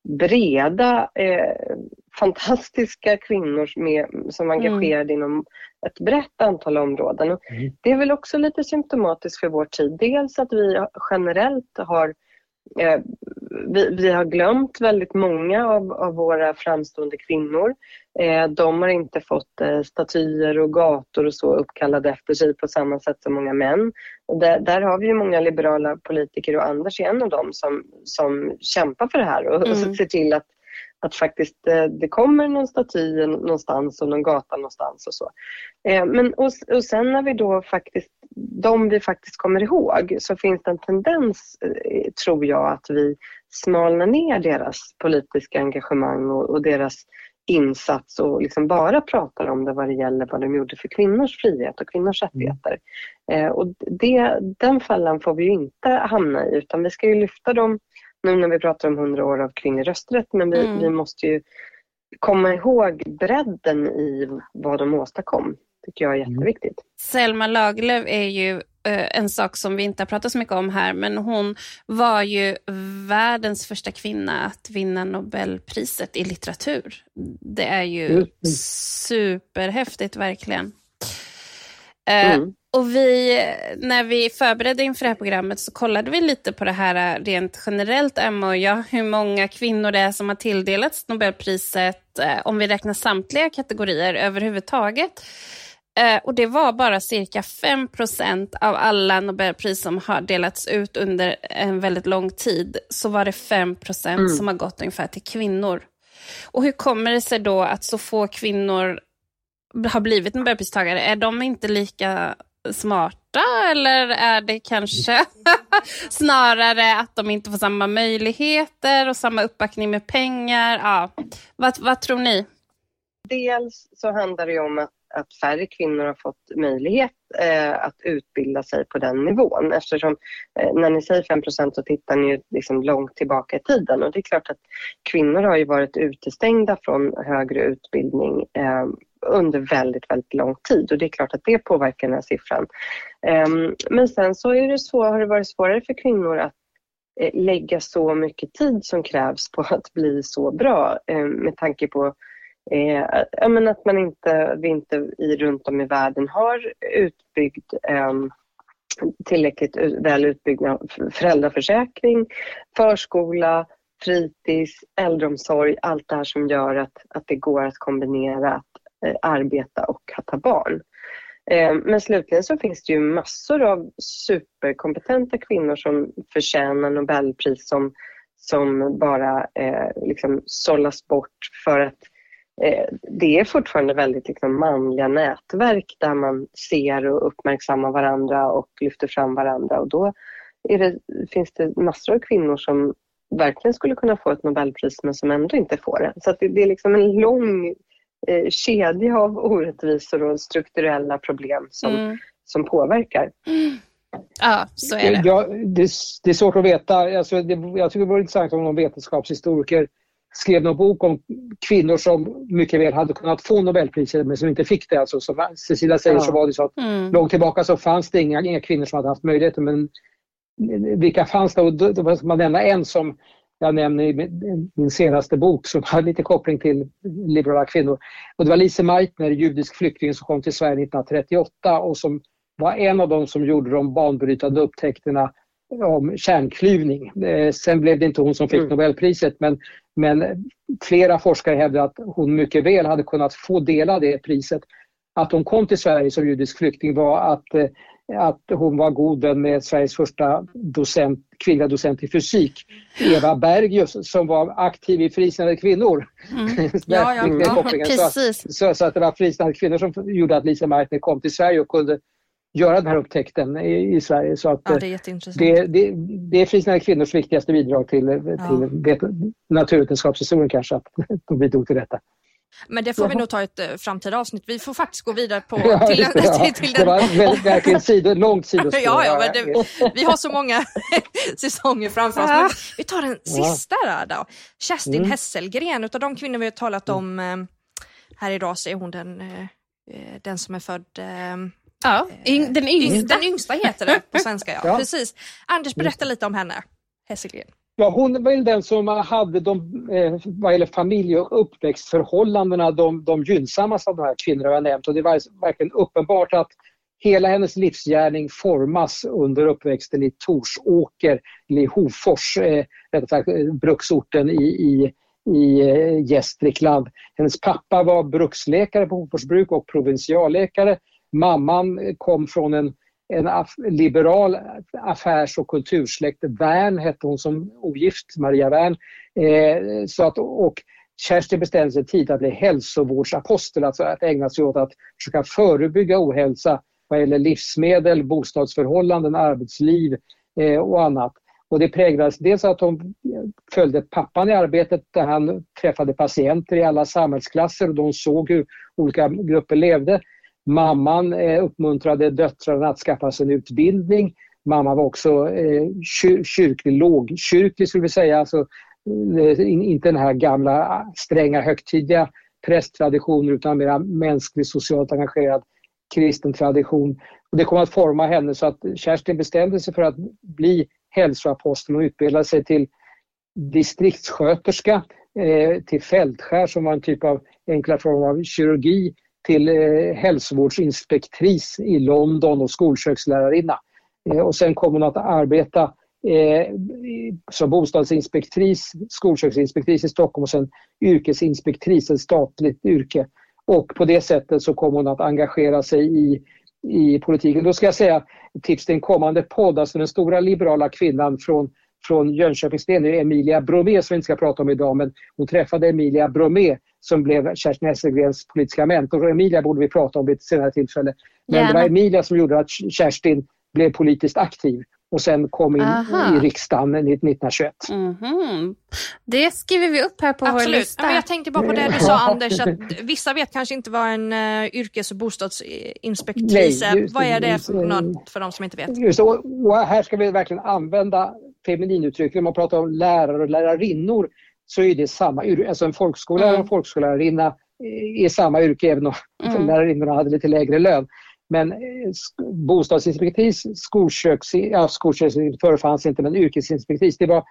breda, eh, fantastiska kvinnor med, som är mm. engagerade mm. inom ett brett antal områden. Mm. Det är väl också lite symptomatiskt för vår tid. Dels att vi generellt har eh, vi, vi, har glömt väldigt många av, av våra framstående kvinnor. Eh, de har inte fått eh, statyer och gator och så uppkallade efter sig på samma sätt som många män. Och där, där har vi ju många liberala politiker och Anders är en av dem som, som kämpar för det här och, mm. och ser till att att faktiskt eh, det kommer någon staty någonstans och någon gata någonstans och så. Eh, men, och, och sen när vi då faktiskt, de vi faktiskt kommer ihåg, så finns det en tendens, eh, tror jag, att vi smalnar ner deras politiska engagemang och, och deras insats och liksom bara pratar om det vad det gäller vad de gjorde för kvinnors frihet och kvinnors Mm. rättigheter. Eh, och det, den fällan får vi ju inte hamna i utan vi ska ju lyfta dem nu när vi pratar om 100 år av kvinnlig rösträtt men vi, Mm. vi måste ju komma ihåg bredden i vad de åstadkom. tycker jag är Mm. jätteviktigt. Selma Lagerlöf är ju eh, en sak som vi inte har pratat så mycket om här, men hon var ju världens första kvinna att vinna Nobelpriset i litteratur. Det är ju Mm. superhäftigt verkligen. Eh, Mm. Och vi, när vi förberedde inför det här programmet så kollade vi lite på det här rent generellt, Emma och jag, hur många kvinnor det är som har tilldelats Nobelpriset, eh, om vi räknar samtliga kategorier överhuvudtaget. Eh, och det var bara cirka 5% av alla Nobelpris som har delats ut under en väldigt lång tid, så var det 5 Mm. som har gått ungefär till kvinnor. Och hur kommer det sig då att så få kvinnor har blivit Nobelpristagare? Är de inte lika smarta eller är det kanske snarare att de inte får samma möjligheter och samma uppbackning med pengar? Ja. Vad, vad tror ni? Dels så handlar det ju om att, att färre kvinnor har fått möjlighet eh, att utbilda sig på den nivån eftersom eh, när ni säger 5% så tittar ni ju liksom långt tillbaka i tiden och det är klart att kvinnor har ju varit utestängda från högre utbildning eh, under väldigt, väldigt lång tid och det är klart att det påverkar den här siffran. Ehm, men sen så är det så, har det varit svårare för kvinnor att eh, lägga så mycket tid som krävs på att bli så bra ehm, med tanke på eh, att man inte, vi inte i, runt om i världen har utbyggd, ehm, tillräckligt väl utbyggd föräldraförsäkring, förskola, fritids, äldreomsorg, allt det här som gör att, att det går att kombinera att Eh, arbeta och att ha barn. Eh, men slutligen så finns det ju massor av superkompetenta kvinnor som förtjänar Nobelpris som, som bara eh, liksom sållas bort för att eh, det är fortfarande väldigt liksom, manliga nätverk där man ser och uppmärksammar varandra och lyfter fram varandra och då är det, finns det massor av kvinnor som verkligen skulle kunna få ett Nobelpris men som ändå inte får det. Så att det, det är liksom en lång eh, kedja av orättvisor och strukturella problem som, Mm. som påverkar. Ja, så är det. Ja, det, det är svårt att veta. Alltså, det, jag tycker det vore intressant om någon vetenskapshistoriker skrev någon bok om kvinnor som mycket väl hade kunnat få Nobelpriset men som inte fick det. Alltså, som Cecilia säger Ja. så var det så att Mm. långt tillbaka så fanns det inga, inga kvinnor som hade haft möjligheter men vilka fanns det? Och då, då ska man nämna en som jag nämner i min, senaste bok som har lite koppling till liberala kvinnor. Och det var Lise Meitner, judisk flykting som kom till Sverige 1938 och som var en av de som gjorde de banbrytande upptäckterna om kärnklyvning. Eh, sen blev det inte hon som fick Mm. Nobelpriset men, men flera forskare hävdar att hon mycket väl hade kunnat få dela det priset. Att hon kom till Sverige som judisk flykting var att, eh, att hon var god vän med Sveriges första docent, kvinnliga docent i fysik, Eva Bergius, som var aktiv i Frisinnade kvinnor. Mm. Ja, ja, ja, Precis. så, så att det var Frisinnade kvinnor som gjorde att Lisa Meitner kom till Sverige och kunde göra den här upptäckten i, i Sverige. Så att, Ja, eh, det är det, det, det är Frisinnade kvinnors viktigaste bidrag till, Ja. till vet, naturvetenskapshistorien kanske, att de bidrog till detta. Men det får vi nog ta ett eh, framtida avsnitt. Vi får faktiskt gå vidare på, Ja, till, det, ja. till, till det den. var väldigt, verkligen sido, långt sidospår. Ja, ja, men det, vi har så många säsonger framför oss. Men vi tar den sista där då. Kerstin Mm. Hesselgren, utav de kvinnor vi har talat om eh, här idag så är hon den, eh, den som är född Ja, yng, den yngsta. Den yngsta heter det på svenska, ja. Ja. Precis. Anders, berätta lite om henne. Hesselgren. Ja, hon var väl den som hade de, eh, vad gäller familje och uppväxtförhållandena de, de gynnsammaste av de här kvinnorna jag nämnt. Och det var verkligen uppenbart att hela hennes livsgärning formas under uppväxten i Torsåker, eller i Hofors, eh, sagt eh, bruksorten i, i, i eh, Gästrikland. Hennes pappa var bruksläkare på Hofors bruk och provinsialläkare. Mamman eh, kom från en en aff liberal affärs och kultursläkt. Wern hette hon som ogift, Maria Wern. Eh, så att, och Kerstin bestämde sig tidigt att bli hälsovårdsapostel, alltså att ägna sig åt att försöka förebygga ohälsa vad gäller livsmedel, bostadsförhållanden, arbetsliv eh, och annat. Och det präglades dels av att hon följde pappan i arbetet där han träffade patienter i alla samhällsklasser och de såg hur olika grupper levde. Mamman eh, uppmuntrade döttrarna att skaffa sig en utbildning. Mamma var också eh, kyrklig, lågkyrklig skulle vi säga. Alltså, eh, inte den här gamla stränga högtidliga prästtraditioner utan mer mänsklig, socialt engagerad kristen tradition. Och det kom att forma henne så att Kerstin bestämde sig för att bli hälsoapostel och utbildade sig till distriktssköterska, eh, till fältskär som var en typ av enklare form av kirurgi, till eh, hälsovårdsinspektris i London och skolkökslärarinna. Eh, och sen kom hon att arbeta eh, som bostadsinspektris, skolköksinspektris i Stockholm och sen yrkesinspektris, ett statligt yrke. Och på det sättet så kom hon att engagera sig i, i politiken. Då ska jag säga tips till en kommande podd, alltså den stora liberala kvinnan från från Jönköpingsdelen, Emilia Bromé som vi inte ska prata om idag, men hon träffade Emilia Bromé som blev Kerstin Hesselgrens politiska mentor. Och Emilia borde vi prata om vid ett senare tillfälle. Men Gärna. det var Emilia som gjorde att Kerstin blev politiskt aktiv och sen kom in Aha. i riksdagen 1921. Mm -hmm. Det skriver vi upp här på Absolut. vår lista. jag tänkte bara på det du sa Anders, att vissa vet kanske inte vad en uh, yrkes och bostadsinspektris är. Vad är det för något för de som inte vet? Just, och, och här ska vi verkligen använda femininuttryck. När man pratar om lärare och lärarinnor så är det samma. Alltså en folkskollärare och en mm. folkskollarinna är samma yrke även om mm. lärarinnorna hade lite lägre lön. Men eh, bostadsinspektris, skolköks, ja, skolköksinspektör fanns inte, men yrkesinspektris, det var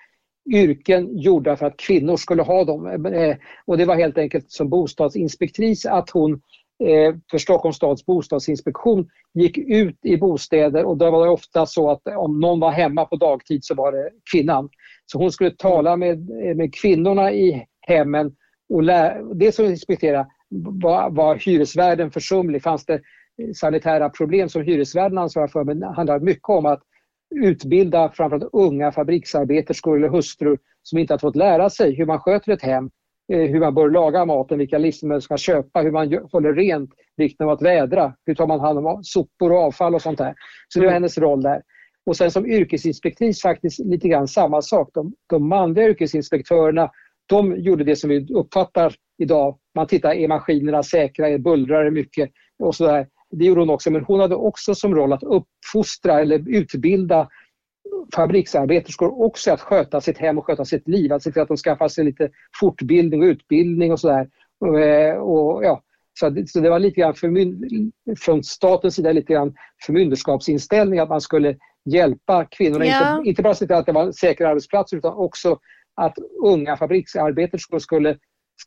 yrken gjorda för att kvinnor skulle ha dem. Eh, och det var helt enkelt som bostadsinspektris att hon eh, Eh, för Stockholms stads bostadsinspektion gick ut i bostäder och då var det ofta så att om någon var hemma på dagtid så var det kvinnan. Så hon skulle tala med, eh, med kvinnorna i hemmen och lä- det som inspektera var, var hyresvärden försumlig? Fanns det eh, sanitära problem som hyresvärden ansvarar för men det handlar mycket om att utbilda framförallt unga fabriksarbeterskor eller hustrur som inte har fått lära sig hur man sköter ett hem, hur man bör laga maten, vilka livsmedel man ska köpa, hur man håller rent, vikten av att vädra, hur tar man hand om sopor och avfall och sånt där. Så det var hennes roll där. Och sen som yrkesinspektris faktiskt lite grann samma sak. De, de manliga yrkesinspektörerna de gjorde det som vi uppfattar idag. Man tittar, är maskinerna säkra? Är bullrar det mycket? Och sådär. Det gjorde hon också, men hon hade också som roll att uppfostra eller utbilda fabriksarbeterskor också att sköta sitt hem och sköta sitt liv. Att se till att de skaffar sig lite fortbildning och utbildning och sådär. Och, eh, och, ja, så, det, så det var lite grann från statens sida lite grann förmynderskapsinställning att man skulle hjälpa kvinnorna. Ja. Inte, inte bara se till att det var en säker arbetsplats utan också att unga fabriksarbeterskor skulle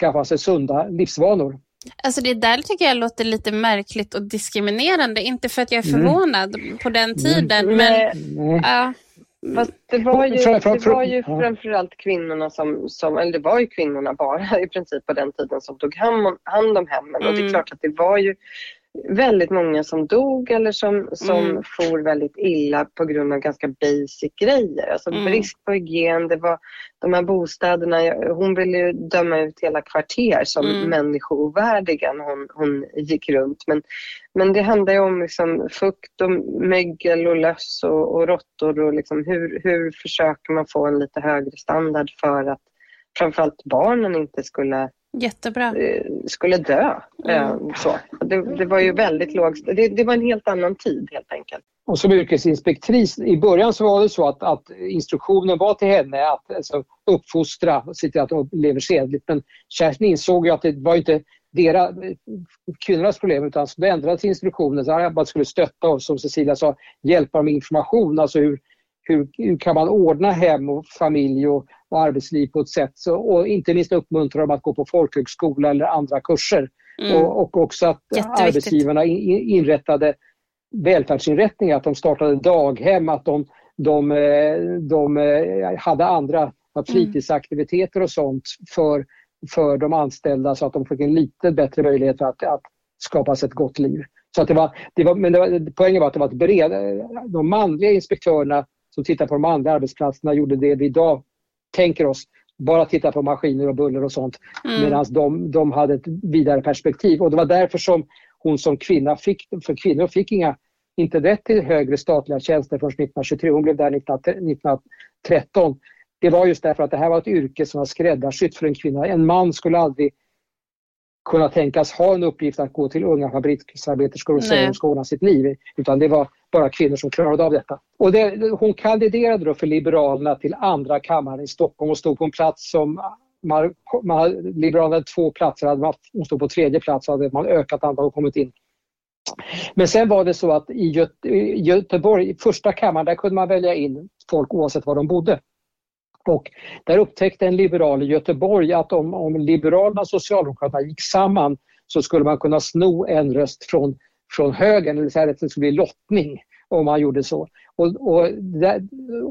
skaffa sig sunda livsvanor. Alltså det där tycker jag låter lite märkligt och diskriminerande. Inte för att jag är mm. förvånad mm. på den tiden, mm. men... Mm. Uh, Fast det var ju, det var ju framförallt kvinnorna som, som, eller det var ju kvinnorna bara i princip på den tiden som tog hand om, hand om hemmen. Mm. Och det är mm. klart att det var ju väldigt många som dog eller som, som mm. for väldigt illa på grund av ganska basic grejer. Alltså mm. brist på hygien, det var de här bostäderna. Hon ville ju döma ut hela kvarter som mm. människoovärdiga när hon, hon gick runt. Men, men det handlar ju om liksom fukt och mögel och löss och, och råttor och liksom hur, hur försöker man få en lite högre standard för att framförallt barnen inte skulle Jättebra. Eh, skulle dö. Eh, mm. Så. Det, det, var ju väldigt lågt. Det, det, var en helt annan tid helt enkelt. Och som yrkesinspektris, i början så var det så att, att instruktionen var till henne att alltså, uppfostra och se till att de lever sedligt. Men Kerstin insåg ju att det var inte deras, kvinnornas problem utan så ändrades instruktionen så att man skulle stötta och som Cecilia sa hjälpa dem med information. Alltså hur, hur, hur kan man ordna hem och familj och, och arbetsliv på ett sätt så, och inte minst uppmuntra dem att gå på folkhögskola eller andra kurser. Mm. Och, och, också att arbetsgivarna in, inrättade välfärdsinrättningar, att de startade daghem, att de, de, eh, de eh, hade andra mm. fritidsaktiviteter och sånt för, för de anställda så att de fick en lite bättre möjlighet att, att skapa sig ett gott liv. Så att det var, det var, men det var, poängen var att det var ett bred, de manliga inspektörerna som tittar på de andra arbetsplatserna gjorde det vi idag tänker oss. Bara titta på maskiner och buller och sånt. Mm. Medan de, de hade ett vidare perspektiv. Och det var därför som hon som kvinna fick, för kvinnor fick inga inte rätt till högre statliga tjänster förrän 1923. Hon blev där 1913. Det var just därför att det här var ett yrke som var skräddarsytt för en kvinna. En man skulle aldrig kunna tänkas ha en uppgift att gå till unga fabriksarbeterskor och säga hur de ska ordna sitt liv. Utan det var bara kvinnor som klarade av detta. Och det, hon kandiderade då för Liberalerna till andra kammaren i Stockholm och stod på en plats som man, man, Liberalerna hade två platser, hade man, hon stod på tredje plats och hade man ökat antalet och kommit in. Men sen var det så att i, Göte, i Göteborg, första kammaren, där kunde man välja in folk oavsett var de bodde. Och där upptäckte en liberal i Göteborg att om, om Liberalerna och Socialdemokraterna gick samman så skulle man kunna sno en röst från, från högern, det vill säga att det skulle bli lottning om man gjorde så. Och, och, det,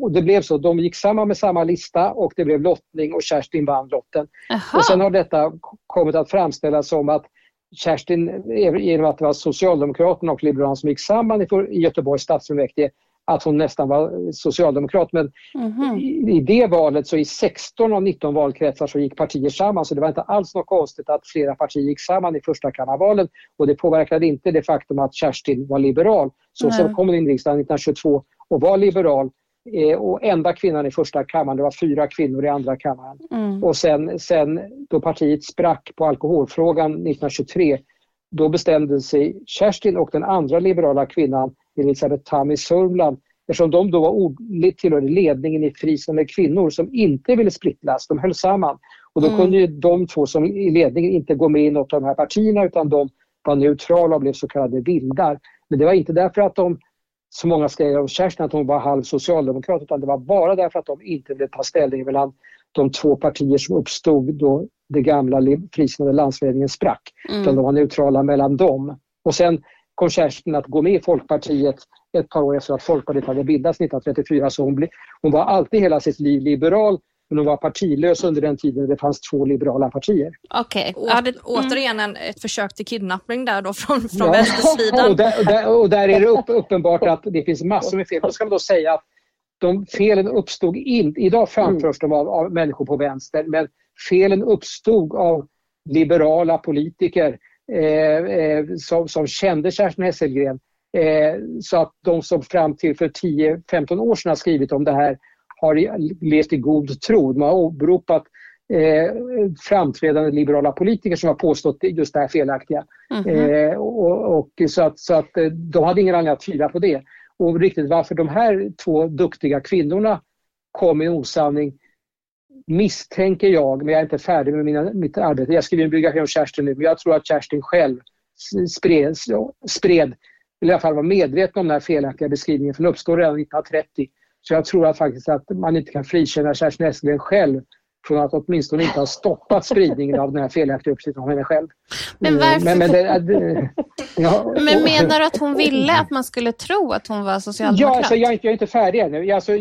och, det, blev så, de gick samman med samma lista och det blev lottning och Kerstin vann lotten. Aha. Och sen har detta kommit att framställas som att Kerstin, genom att det var Socialdemokraterna och Liberalerna som gick samman i, Göteborgs stadsfullmäktige, att hon nästan var socialdemokrat. Men mm. i, i, det valet så i 16 av 19 valkretsar så gick partier samman så det var inte alls något konstigt att flera partier gick samman i första kammarvalen och det påverkade inte det faktum att Kerstin var liberal. Så sen kom hon in i riksdagen 1922 och var liberal eh, och enda kvinnan i första kammaren, det var fyra kvinnor i andra kammaren. Mm. Och sen, sen då partiet sprack på alkoholfrågan 1923 då bestämde sig Kerstin och den andra liberala kvinnan Elisabeth Tam i Sörmland eftersom de då var tillhörde ledningen i Fristående kvinnor som inte ville splittras, de höll samman. Och då mm. kunde ju de två som i ledningen inte gå med i något av de här partierna utan de var neutrala och blev så kallade vildar. Men det var inte därför att de, som många skrev om Kerstin, att hon var halv socialdemokrat utan det var bara därför att de inte ville ta ställning mellan de två partier som uppstod då det gamla fristående landsledningen sprack. Mm. Utan de var neutrala mellan dem. Och sen kom Kerstin att gå med i Folkpartiet ett par år efter att Folkpartiet hade bildats 1934. Så hon, ble, hon var alltid hela sitt liv liberal men hon var partilös under den tiden det fanns två liberala partier. Okej. Okay. Ja, mm. Återigen en, ett försök till kidnappning där då från, från ja. vänstersidan. och, där, och, där, och där är det upp, uppenbart att det finns massor med fel. Då ska man då säga att de felen uppstod inte, idag framförs mm. de av, av människor på vänster, men felen uppstod av liberala politiker Eh, eh, som, som kände Kerstin Hesselgren. Eh, så att de som fram till för 10-15 år sedan har skrivit om det här har levt i god tro. De har åberopat eh, framträdande liberala politiker som har påstått just det här felaktiga. Mm -hmm. eh, och, och, så att, så att de hade ingen anledning att tvivla på det. Och riktigt varför de här två duktiga kvinnorna kom i osanning misstänker jag, men jag är inte färdig med mina, mitt arbete. Jag skriver en biografi om Kerstin nu, men jag tror att Kerstin själv spred, spred eller i alla fall var medveten om den här felaktiga beskrivningen, för den uppstår redan 1930. Så jag tror att faktiskt att man inte kan frikänna Kerstin Esselgren själv från att åtminstone inte ha stoppat spridningen av den här felaktiga uppgiften om henne själv. Men eh, varför? Men, men, det, det, ja, men menar du att hon ville att man skulle tro att hon var socialdemokrat? Ja, alltså, jag, är inte, jag är inte färdig ännu. Alltså,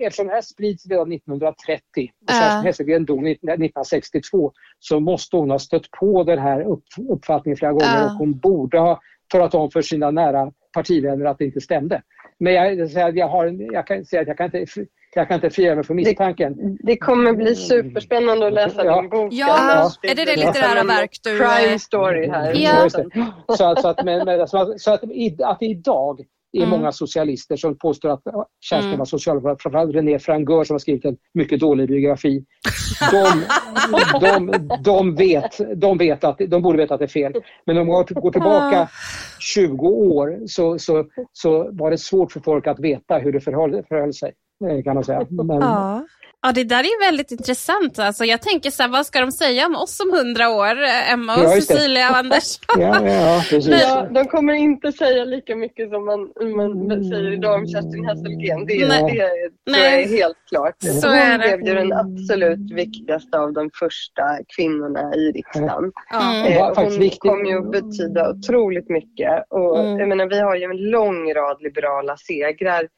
eftersom det här sprids redan 1930 och. Kerstin Hesselgren dog 1962 så måste hon ha stött på den här upp, uppfattningen flera gånger uh. och hon borde ha talat om för sina nära partivänner att det inte stämde. Men jag, jag, har, jag kan säga att jag kan inte jag kan inte fria mig från misstanken. Det, det kommer bli superspännande att läsa ja. din bok. Ja, ja. är det det litterära verk du... Crime story här. Ja. Så, så, att, men, men, så, så att, att idag är mm. många socialister som påstår att Kerstin mm. var socialdemokrat. Framförallt René Frangör som har skrivit en mycket dålig biografi. De, de, de, vet, de, vet att, de borde veta att det är fel. Men om man går tillbaka 20 år så, så, så var det svårt för folk att veta hur det förhöll, förhöll sig. Eh, kan man säga. Men... Ja. Ja, det där är väldigt intressant. Alltså, jag tänker så här, vad ska de säga om oss om hundra år? Emma och ja, Cecilia och Anders. ja, ja, precis. Ja, de kommer inte säga lika mycket som man, man säger idag om Kerstin Hesselgren. Det, Nej. det tror jag är helt klart. Så Hon är det. blev ju den absolut viktigaste av de första kvinnorna i riksdagen. Mm. Eh, hon kom ju att betyda otroligt mycket. Och, mm. jag menar, vi har ju en lång rad liberala segrar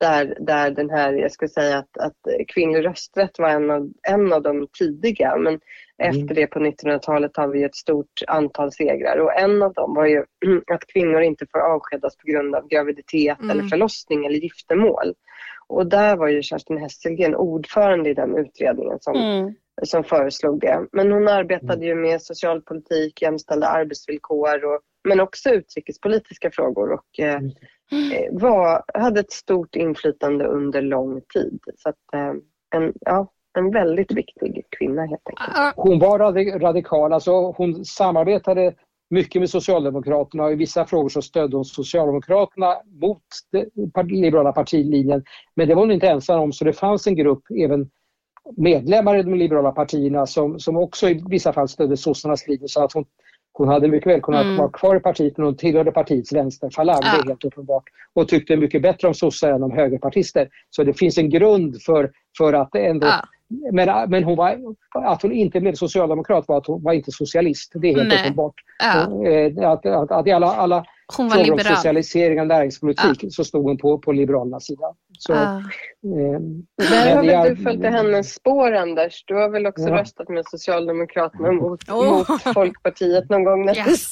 där, där den här, jag skulle säga att, att kvinnlig rösträtt var en av, en av de tidiga. Men mm. efter det på 1900-talet har vi ett stort antal segrar och en av dem var ju att kvinnor inte får avskedas på grund av graviditet mm. eller förlossning eller giftermål. Och där var ju Kerstin Hesselgren ordförande i den utredningen som, mm. som föreslog det. Men hon arbetade ju med socialpolitik, jämställda arbetsvillkor och, men också utrikespolitiska frågor och eh, mm var, hade ett stort inflytande under lång tid. Så att, eh, en, ja, en väldigt viktig kvinna helt enkelt. Hon var radikal, alltså hon samarbetade mycket med Socialdemokraterna och i vissa frågor så stödde hon Socialdemokraterna mot den liberala partilinjen. Men det var hon inte ensam om så det fanns en grupp, även medlemmar i de liberala partierna som, som också i vissa fall stödde sossarnas linje så att hon, hon hade mycket väl kunnat mm. vara kvar i partiet men hon tillhörde partiets vänsterfalang, ja. det är helt uppenbart. Och tyckte mycket bättre om sossar än om högerpartister. Så det finns en grund för, för att ändå ja men, men hon var, att hon inte blev socialdemokrat var att hon var inte socialist. Det är helt Nej. uppenbart. Ja. Eh, att, att, att i alla, alla hon var liberal. om socialisering av näringspolitik ja. så stod hon på, på Liberalernas sida. Så, ja. eh, Där har väl du följt i hennes spår Anders? Du har väl också ja. röstat med Socialdemokraterna mot, oh. mot Folkpartiet någon gång? När yes.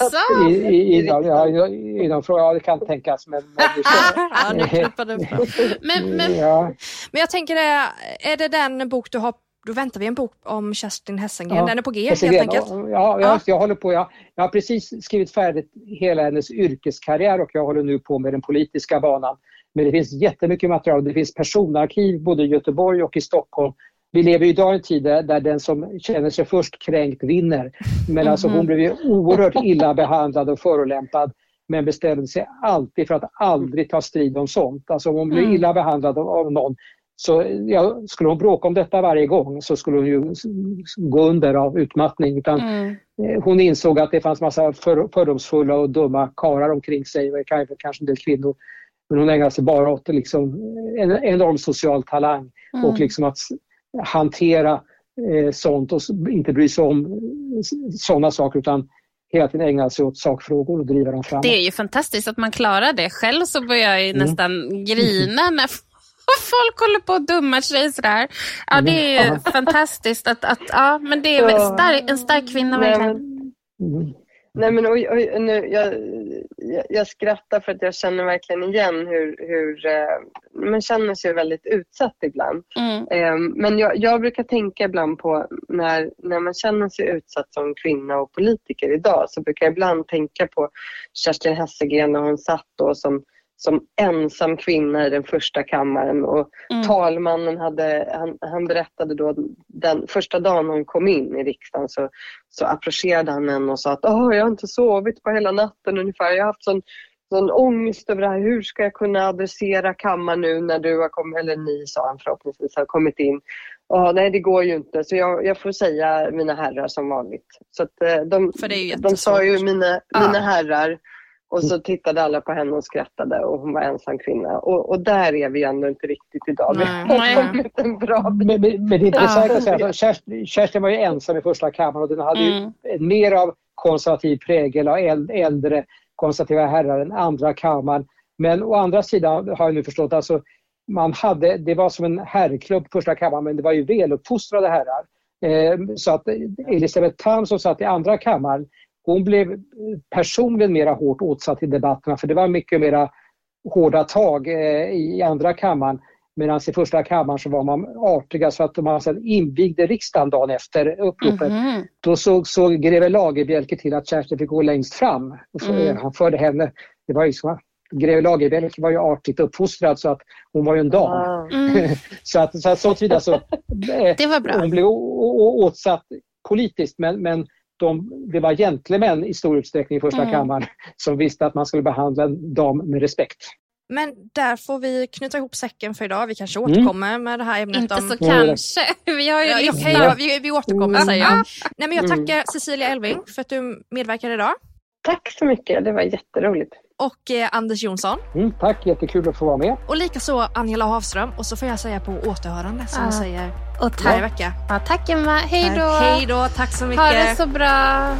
I, i, i, ja, i, i de frågorna, ja det kan tänkas. Men, men, men, men, men jag tänker, är det den bok du har då väntar vi en bok om Kerstin Hessengren. Ja, Den är på G Hessengren, helt enkelt. Ja, ja, ja. Jag, håller på. Jag, jag har precis skrivit färdigt hela hennes yrkeskarriär och jag håller nu på med den politiska banan. Men det finns jättemycket material. Det finns personarkiv både i Göteborg och i Stockholm. Vi lever idag i en tid där den som känner sig först kränkt vinner. Men alltså hon mhm. blev ju oerhört illa behandlad och förolämpad men bestämde sig alltid för att aldrig ta strid om sånt. Alltså om hon blir mm. illa behandlad av någon så ja, skulle hon bråka om detta varje gång så skulle hon ju gå under av utmattning. Utan mm. Eh, hon insåg att det fanns massa för, fördomsfulla och dumma karar omkring sig och kanske en del kvinnor. Men hon ägnade sig bara åt liksom, en enorm social talang mm. och liksom att hantera eh, sånt och inte bry sig om sådana saker utan hela tiden ägna sig åt sakfrågor och driva dem framåt. Det är ju fantastiskt att man klarar det. Själv så börjar jag mm. nästan grina när folk håller på att dumma sig sådär. Ja, det är fantastiskt att, att ja, men det är en stark, en stark kvinna verkligen. Nej men oj, oj, nu, jag, jag, jag, skrattar för att jag känner verkligen igen hur, hur eh, man känner sig väldigt utsatt ibland. Mm. Eh, men jag, jag, brukar tänka ibland på när, när man känner sig utsatt som kvinna och politiker idag så brukar jag ibland tänka på Kerstin Hessegren när hon satt då som som ensam kvinna i den första kammaren och mm. talmannen hade, han, han berättade då den första dagen hon kom in i riksdagen så, så approcherade han henne och sa att oh, jag har inte sovit på hela natten ungefär. Jag har haft sån, sån ångest över det här. Hur ska jag kunna adressera kammaren nu när du har kommit, eller ni sa han förhoppningsvis, har kommit in. Oh, nej, det går ju inte. Så jag, jag får säga mina herrar som vanligt. Så att, eh, de, de sa ju mina, ja. mina herrar och så tittade alla på henne och skrattade och hon var ensam kvinna. Och, och där är vi ändå inte riktigt idag. Nej. Vi har kommit en bra bit. Men, men, men det är intressant att säga, alltså, Kerstin, Kerstin var ju ensam i första kammaren och den hade mm. ju mer av konservativ prägel och äldre konservativa herrar än andra kammaren. Men å andra sidan har jag nu förstått, alltså, man hade, det var som en herrklubb första kammaren men det var ju väluppfostrade herrar. Eh, så att Elisabeth Tamm som satt i andra kammaren hon blev personligen mera hårt åtsatt i debatterna för det var mycket mera hårda tag eh, i andra kammaren. Medan i första kammaren så var man artiga så att man sen invigde riksdagen dagen efter uppropet. Mm. Då såg, såg greve Lagerbielke till att Kerstin fick gå längst fram. Mm. Han förde henne, det var ju så, greve Lagerbielke var ju artigt uppfostrad så att hon var ju en dam. Mm. så att så, så, så, så det var bra. hon blev åtsatt politiskt men, men de, det var gentlemän i stor utsträckning i första mm. kammaren som visste att man skulle behandla en dam med respekt. Men där får vi knyta ihop säcken för idag. Vi kanske mm. återkommer mm. med det här ämnet. Inte om... så kanske. Vi har ju ja, okay, vi, vi återkommer mm. säger jag. Nej, men jag mm. tackar Cecilia Elving för att du medverkar idag. Tack så mycket, det var jätteroligt. Och eh, Anders Jonsson. Mm, tack, jättekul att få vara med. Och likaså Angela Havström. Och så får jag säga på återhörande som ah. jag säger och tack. varje vecka. Ja, tack Emma, hej då. Hej då, tack så mycket. Ha det så bra.